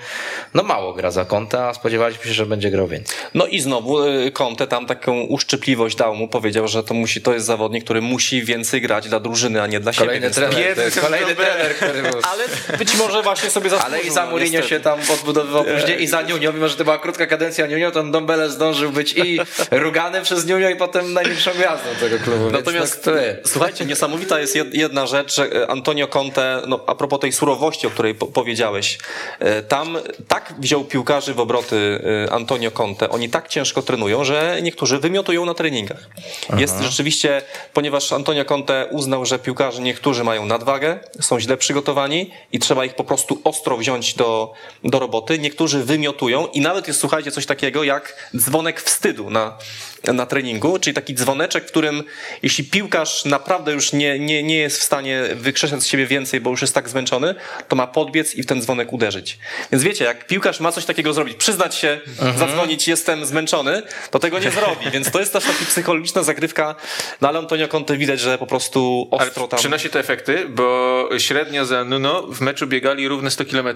no mało gra za konta, a spodziewaliśmy się, że będzie grał więcej. No i znowu y, Conte tam taką uszczypliwość dał mu, powiedział, że to musi, to jest zawodnik, który musi więcej grać dla drużyny, a nie dla siebie. Kolejny Więc- trener, biedny to jest ten kolejny trener, który był... Ale być może właśnie sobie zasłużył. Ale i za Mourinho się tam odbudowywał później i za Nuno, mimo że to była krótka kadencja Nuno, to Dombele zdążył być i rugany przez Nuno i potem największą gwiazdą tego klubu. Natomiast jest. słuchajcie, niesamowita jest jed- jedna rzecz, że e, Antonio Conte, no a propos tej surowości, o której po powiedziałeś, e, tam tak wziął piłkarzy w obroty y, Antonio Conte. Oni tak ciężko trenują, że niektórzy wymiotują na treningach. Jest rzeczywiście, ponieważ Antonio Conte uznał, że piłkarze niektórzy mają nadwagę, są źle przygotowani i trzeba ich po prostu ostro wziąć do, do roboty. Niektórzy wymiotują i nawet jest, słuchajcie, coś takiego jak dzwonek wstydu na, na treningu, czyli taki dzwoneczek, w którym jeśli piłkarz naprawdę już nie, nie, nie jest w stanie wykrzesać z siebie więcej, bo już jest tak zmęczony, to ma podbiec i w ten dzwonek uderzyć. Więc wiecie, jak piłkarz ma coś takiego zrobić, przyznać się, zadzwonić, jestem zmęczony, to tego nie zrobi. Więc to jest też taka psychologiczna zagrywka, no ale Antonio Conte widać, że po prostu Ale ostro tam... przynosi to efekty, bo średnio za Nuno w meczu biegali równe 100 km,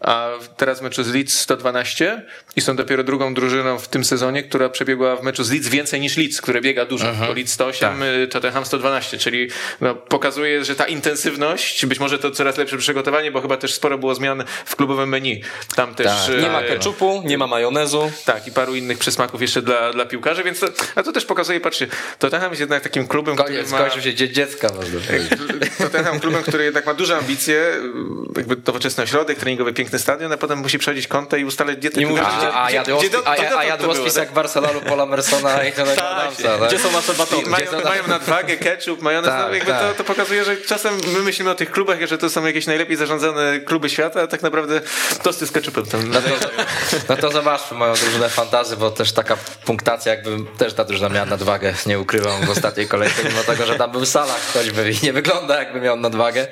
a teraz w meczu z Leeds 112 i są dopiero drugą drużyną w tym sezonie, która przebiegła w meczu z Leeds więcej niż Leeds, które biega dużo. Bo Leeds 108, y, Tottenham 112, czyli no, pokazuje, że ta intensywność, być może to coraz lepsze przygotowanie, bo chyba też sporo było zmian w klubowym menu. Tam też... Tak, y, Nie ma keczupu, nie ma majonezu. tak, i paru innych przysmaków jeszcze dla, dla piłkarzy, więc to, a to też pokazuje, patrzcie, Tottenham jest jednak takim klubem, Koniec, który ma... skończył się dzień dziecka. Tottenham klubem, który jednak ma duże ambicje, jakby nowoczesny ośrodek treningowy, piękny stadion, a potem musi przechodzić kątę i ustalać dietę. Nie mówisz, piłkarzy. A, a, a, a Barcelonalu Paula I Tonego Adamsa. tak? Gdzie są nasze batony? Mają, to- mają nadwagę, ketchup, majonez, Tak, no jakby tak. to, to pokazuje, że czasem my myślimy o tych klubach, że to są jakieś najlepiej zarządzane kluby świata, a tak naprawdę tosty z ketchupem tam. No to, no to zobaczmy moją drużynę fantazy, bo też taka punktacja, jakby też ta drużyna miała nadwagę, nie ukrywam w ostatniej kolejce, mimo tego, że tam był Salah choćby i nie wygląda jakby miał nadwagę,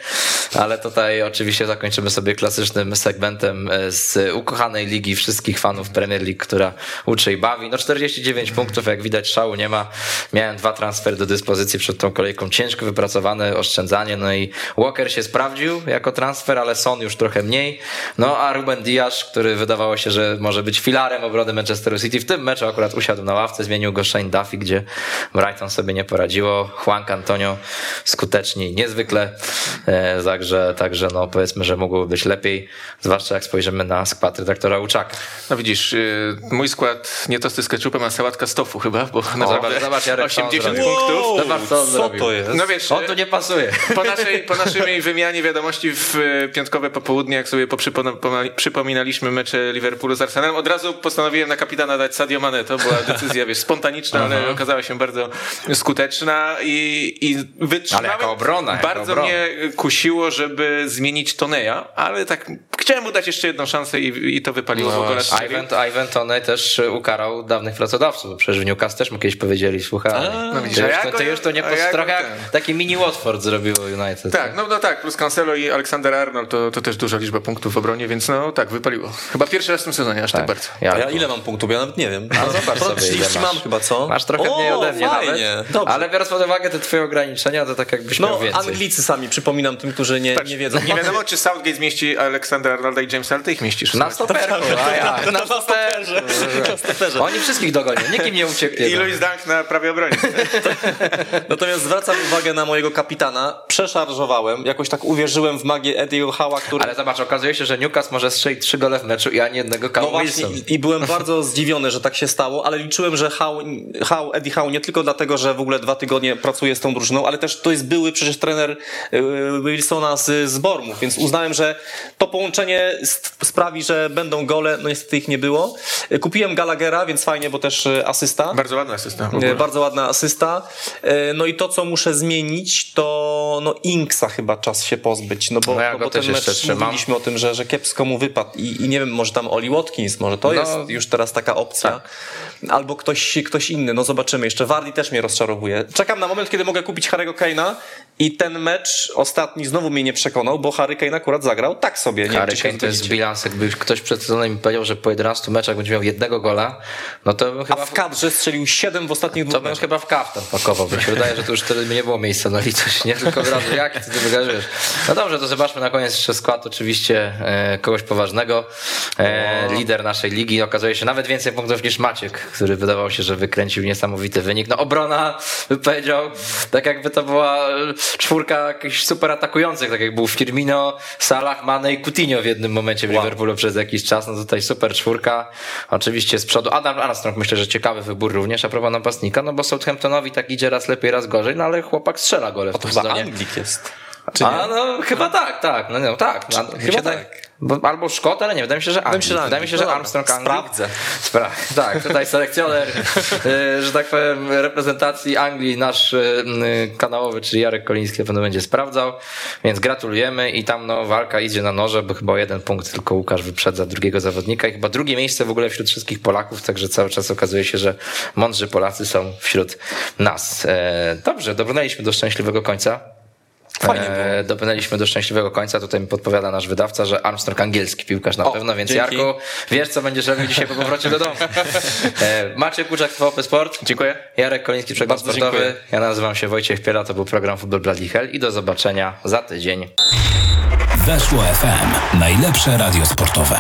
ale tutaj oczywiście zakończymy sobie klasycznym segmentem e, z ukochanej ligi wszystkich fanów Premier League, która uczy i bawi. No 49 punktów, jak widać szału nie ma. Miałem dwa transfery do dyspozycji przed tą kolejką, ciężko wypracowane oszczędzanie, no i Walker się sprawdził jako transfer, ale Son już trochę mniej. No a Ruben Diaz, który wydawało się, że może być filarem obrony Manchesteru City, w tym meczu akurat usiadł na ławce, zmienił go Shane Duffy, gdzie Brighton sobie nie poradziło. Juan Antonio skuteczni niezwykle, e, także, także no powiedzmy, że mogłoby być lepiej, zwłaszcza jak spojrzymy na skład redaktora Uczaka. No widzisz, y, mój skład nie tosty z ketchupem, a sałatka z tofu chyba, bo naprawdę zobacz, Jarek, co on 80 zrobił. punktów. Zobacz, co on co zrobił. to jest? No wiesz, On tu nie pasuje. po naszej, po naszej wymianie wiadomości w e, piątkowe popołudnie, jak sobie przypominaliśmy mecze Liverpoolu z Arsenalem, od razu postanowiłem na kapitana dać Sadio Mane. To była decyzja, wiesz, spontaniczna, ale okazała się bardzo skuteczna i, i wytrzymałem. Ale jako obrona, jako Bardzo obrona. mnie kusiło, żeby zmienić Toneja, ale tak chciałem mu dać jeszcze jedną szansę i, i to wypaliło w ogóle. Ivan, Ivan Tony też ukarał dawnych pracodawców, bo przecież w Newcastle też mu kiedyś powiedzieli, słuchaj, no ty, już, ja to, ty już to nie a pos... ja trochę jak taki mini Watford zrobiło United. Tak, no, no tak, plus Cancelo i Aleksander Arnold to, to też duża liczba punktów w obronie, więc no tak, wypaliło. Chyba pierwszy raz w tym sezonie, aż tak, bardzo. A ja ile mam punktów? Ja nawet nie wiem. A zobacz sobie, ile 30 masz. mam chyba, co? Masz trochę o, mniej ode mnie fajnie. nawet, Dobrze. ale biorąc pod uwagę te twoje ograniczenia, to tak jakbyś No, miał więcej. Anglicy sami, przypominam tym, którzy nie, nie wiedzą. Nie wiadomo, czy Southgate zmieści Aleksandra Arnolda i Jamesa, ale ty ich mieścisz. Na stoperku, a ja, na stoperze. Na stoperze. Oni wszystkich dogonią, nikim nie ucieknie. I Louis Dunk na prawej obronie. Natomiast zwracam uwagę na mojego kapitana. Przeszarżowałem, jakoś tak uwierzyłem w magię Eddie'ego Howa, który... Ale zobacz, okazuje się, że Newcastle może strzelić trzy gole w meczu i ani jednego No Callum właśnie i, i byłem bardzo zdziwiony, że tak się stało, ale liczyłem, że Howe, Howe, Eddie Howe nie tylko dlatego, że w ogóle dwa tygodnie pracuje z tą drużyną, ale też to jest były przecież trener y, Wilsona z, z Bormów, więc uznałem, że to połączenie sprawi, że będą gole, no niestety ich nie było. Kupiłem Gallaghera, więc fajnie, bo też y, asysta. Bardzo ładny asystent. w E. Bardzo ładna asysta. E, No i to, co muszę zmienić, to no Inksa chyba czas się pozbyć. No bo, No ja no bo też ten mecz mówiliśmy o tym, że, że kiepsko mu wypadł. I, I nie wiem, może tam Oli Watkins, może to No. jest już teraz taka opcja. Tak. Albo ktoś, ktoś inny, no zobaczymy. Jeszcze Wardy też mnie rozczarowuje. Czekam na moment, kiedy mogę kupić Harry'ego Kane'a i ten mecz ostatni znowu mnie nie przekonał, bo Harry Kane akurat zagrał tak sobie. Nie Harry Kane to jest bilans, jakby ktoś przed sezonem mi powiedział, że po 11 meczach będzie miał jednego gola, no to bym A chyba w kadrze strzelił 7 w ostatnich To dwóch bym meczach. chyba w kaftan pakował. Mi się wydaje, że to już wtedy nie było miejsca na litość, nie tylko razu jak ty wygadujesz. No dobrze, to zobaczmy na koniec jeszcze skład oczywiście e, kogoś poważnego. E, lider naszej ligi okazuje się nawet więcej punktów niż Maciek, który wydawał się, że wykręcił niesamowity wynik. No obrona, by powiedział, tak jakby to była czwórka jakichś super atakujących, tak jak był Firmino, Salah, Mane i Coutinho w jednym momencie w Liverpoolu przez jakiś czas. No tutaj super czwórka. Oczywiście z przodu Adam Armstrong myślę, że ciekawy wybór również a propos napastnika, no bo Southamptonowi tak idzie raz lepiej, raz gorzej, no ale chłopak strzela gole w tym sezonie. Anglik jest. Czy nie? A no chyba tak, tak, no, no tak, no, chyba się tak. Bo, albo Szkot, ale nie, wydaje mi się, że Anglik. się, że Wydaje mi się, że No Armstrong Anglik. sprawdzę. Spra- tak, tutaj selekcjoner, y, że tak powiem, reprezentacji Anglii, nasz y, y, kanałowy, czyli Jarek Koliński na pewno będzie sprawdzał, więc gratulujemy i tam no, walka idzie na noże, bo chyba o jeden punkt tylko Łukasz wyprzedza drugiego zawodnika i chyba drugie miejsce w ogóle wśród wszystkich Polaków, także cały czas okazuje się, że mądrzy Polacy są wśród nas. E, dobrze, dobrnęliśmy do szczęśliwego końca. Fajnie E, Dopłynęliśmy do szczęśliwego końca. Tutaj mi podpowiada nasz wydawca, że Armstrong angielski piłkarz na O, pewno, więc dzięki. Jarku, wiesz co będziesz robił dzisiaj po powrocie do domu. E, Maciek Kuczak, TVP Sport. Dziękuję. Jarek Koliński, Przegląd Bardzo Sportowy. dziękuję. Ja nazywam się Wojciech Piela, to był program Futbol Bloody Hell i do zobaczenia za tydzień. Weszło FM. Najlepsze radio sportowe.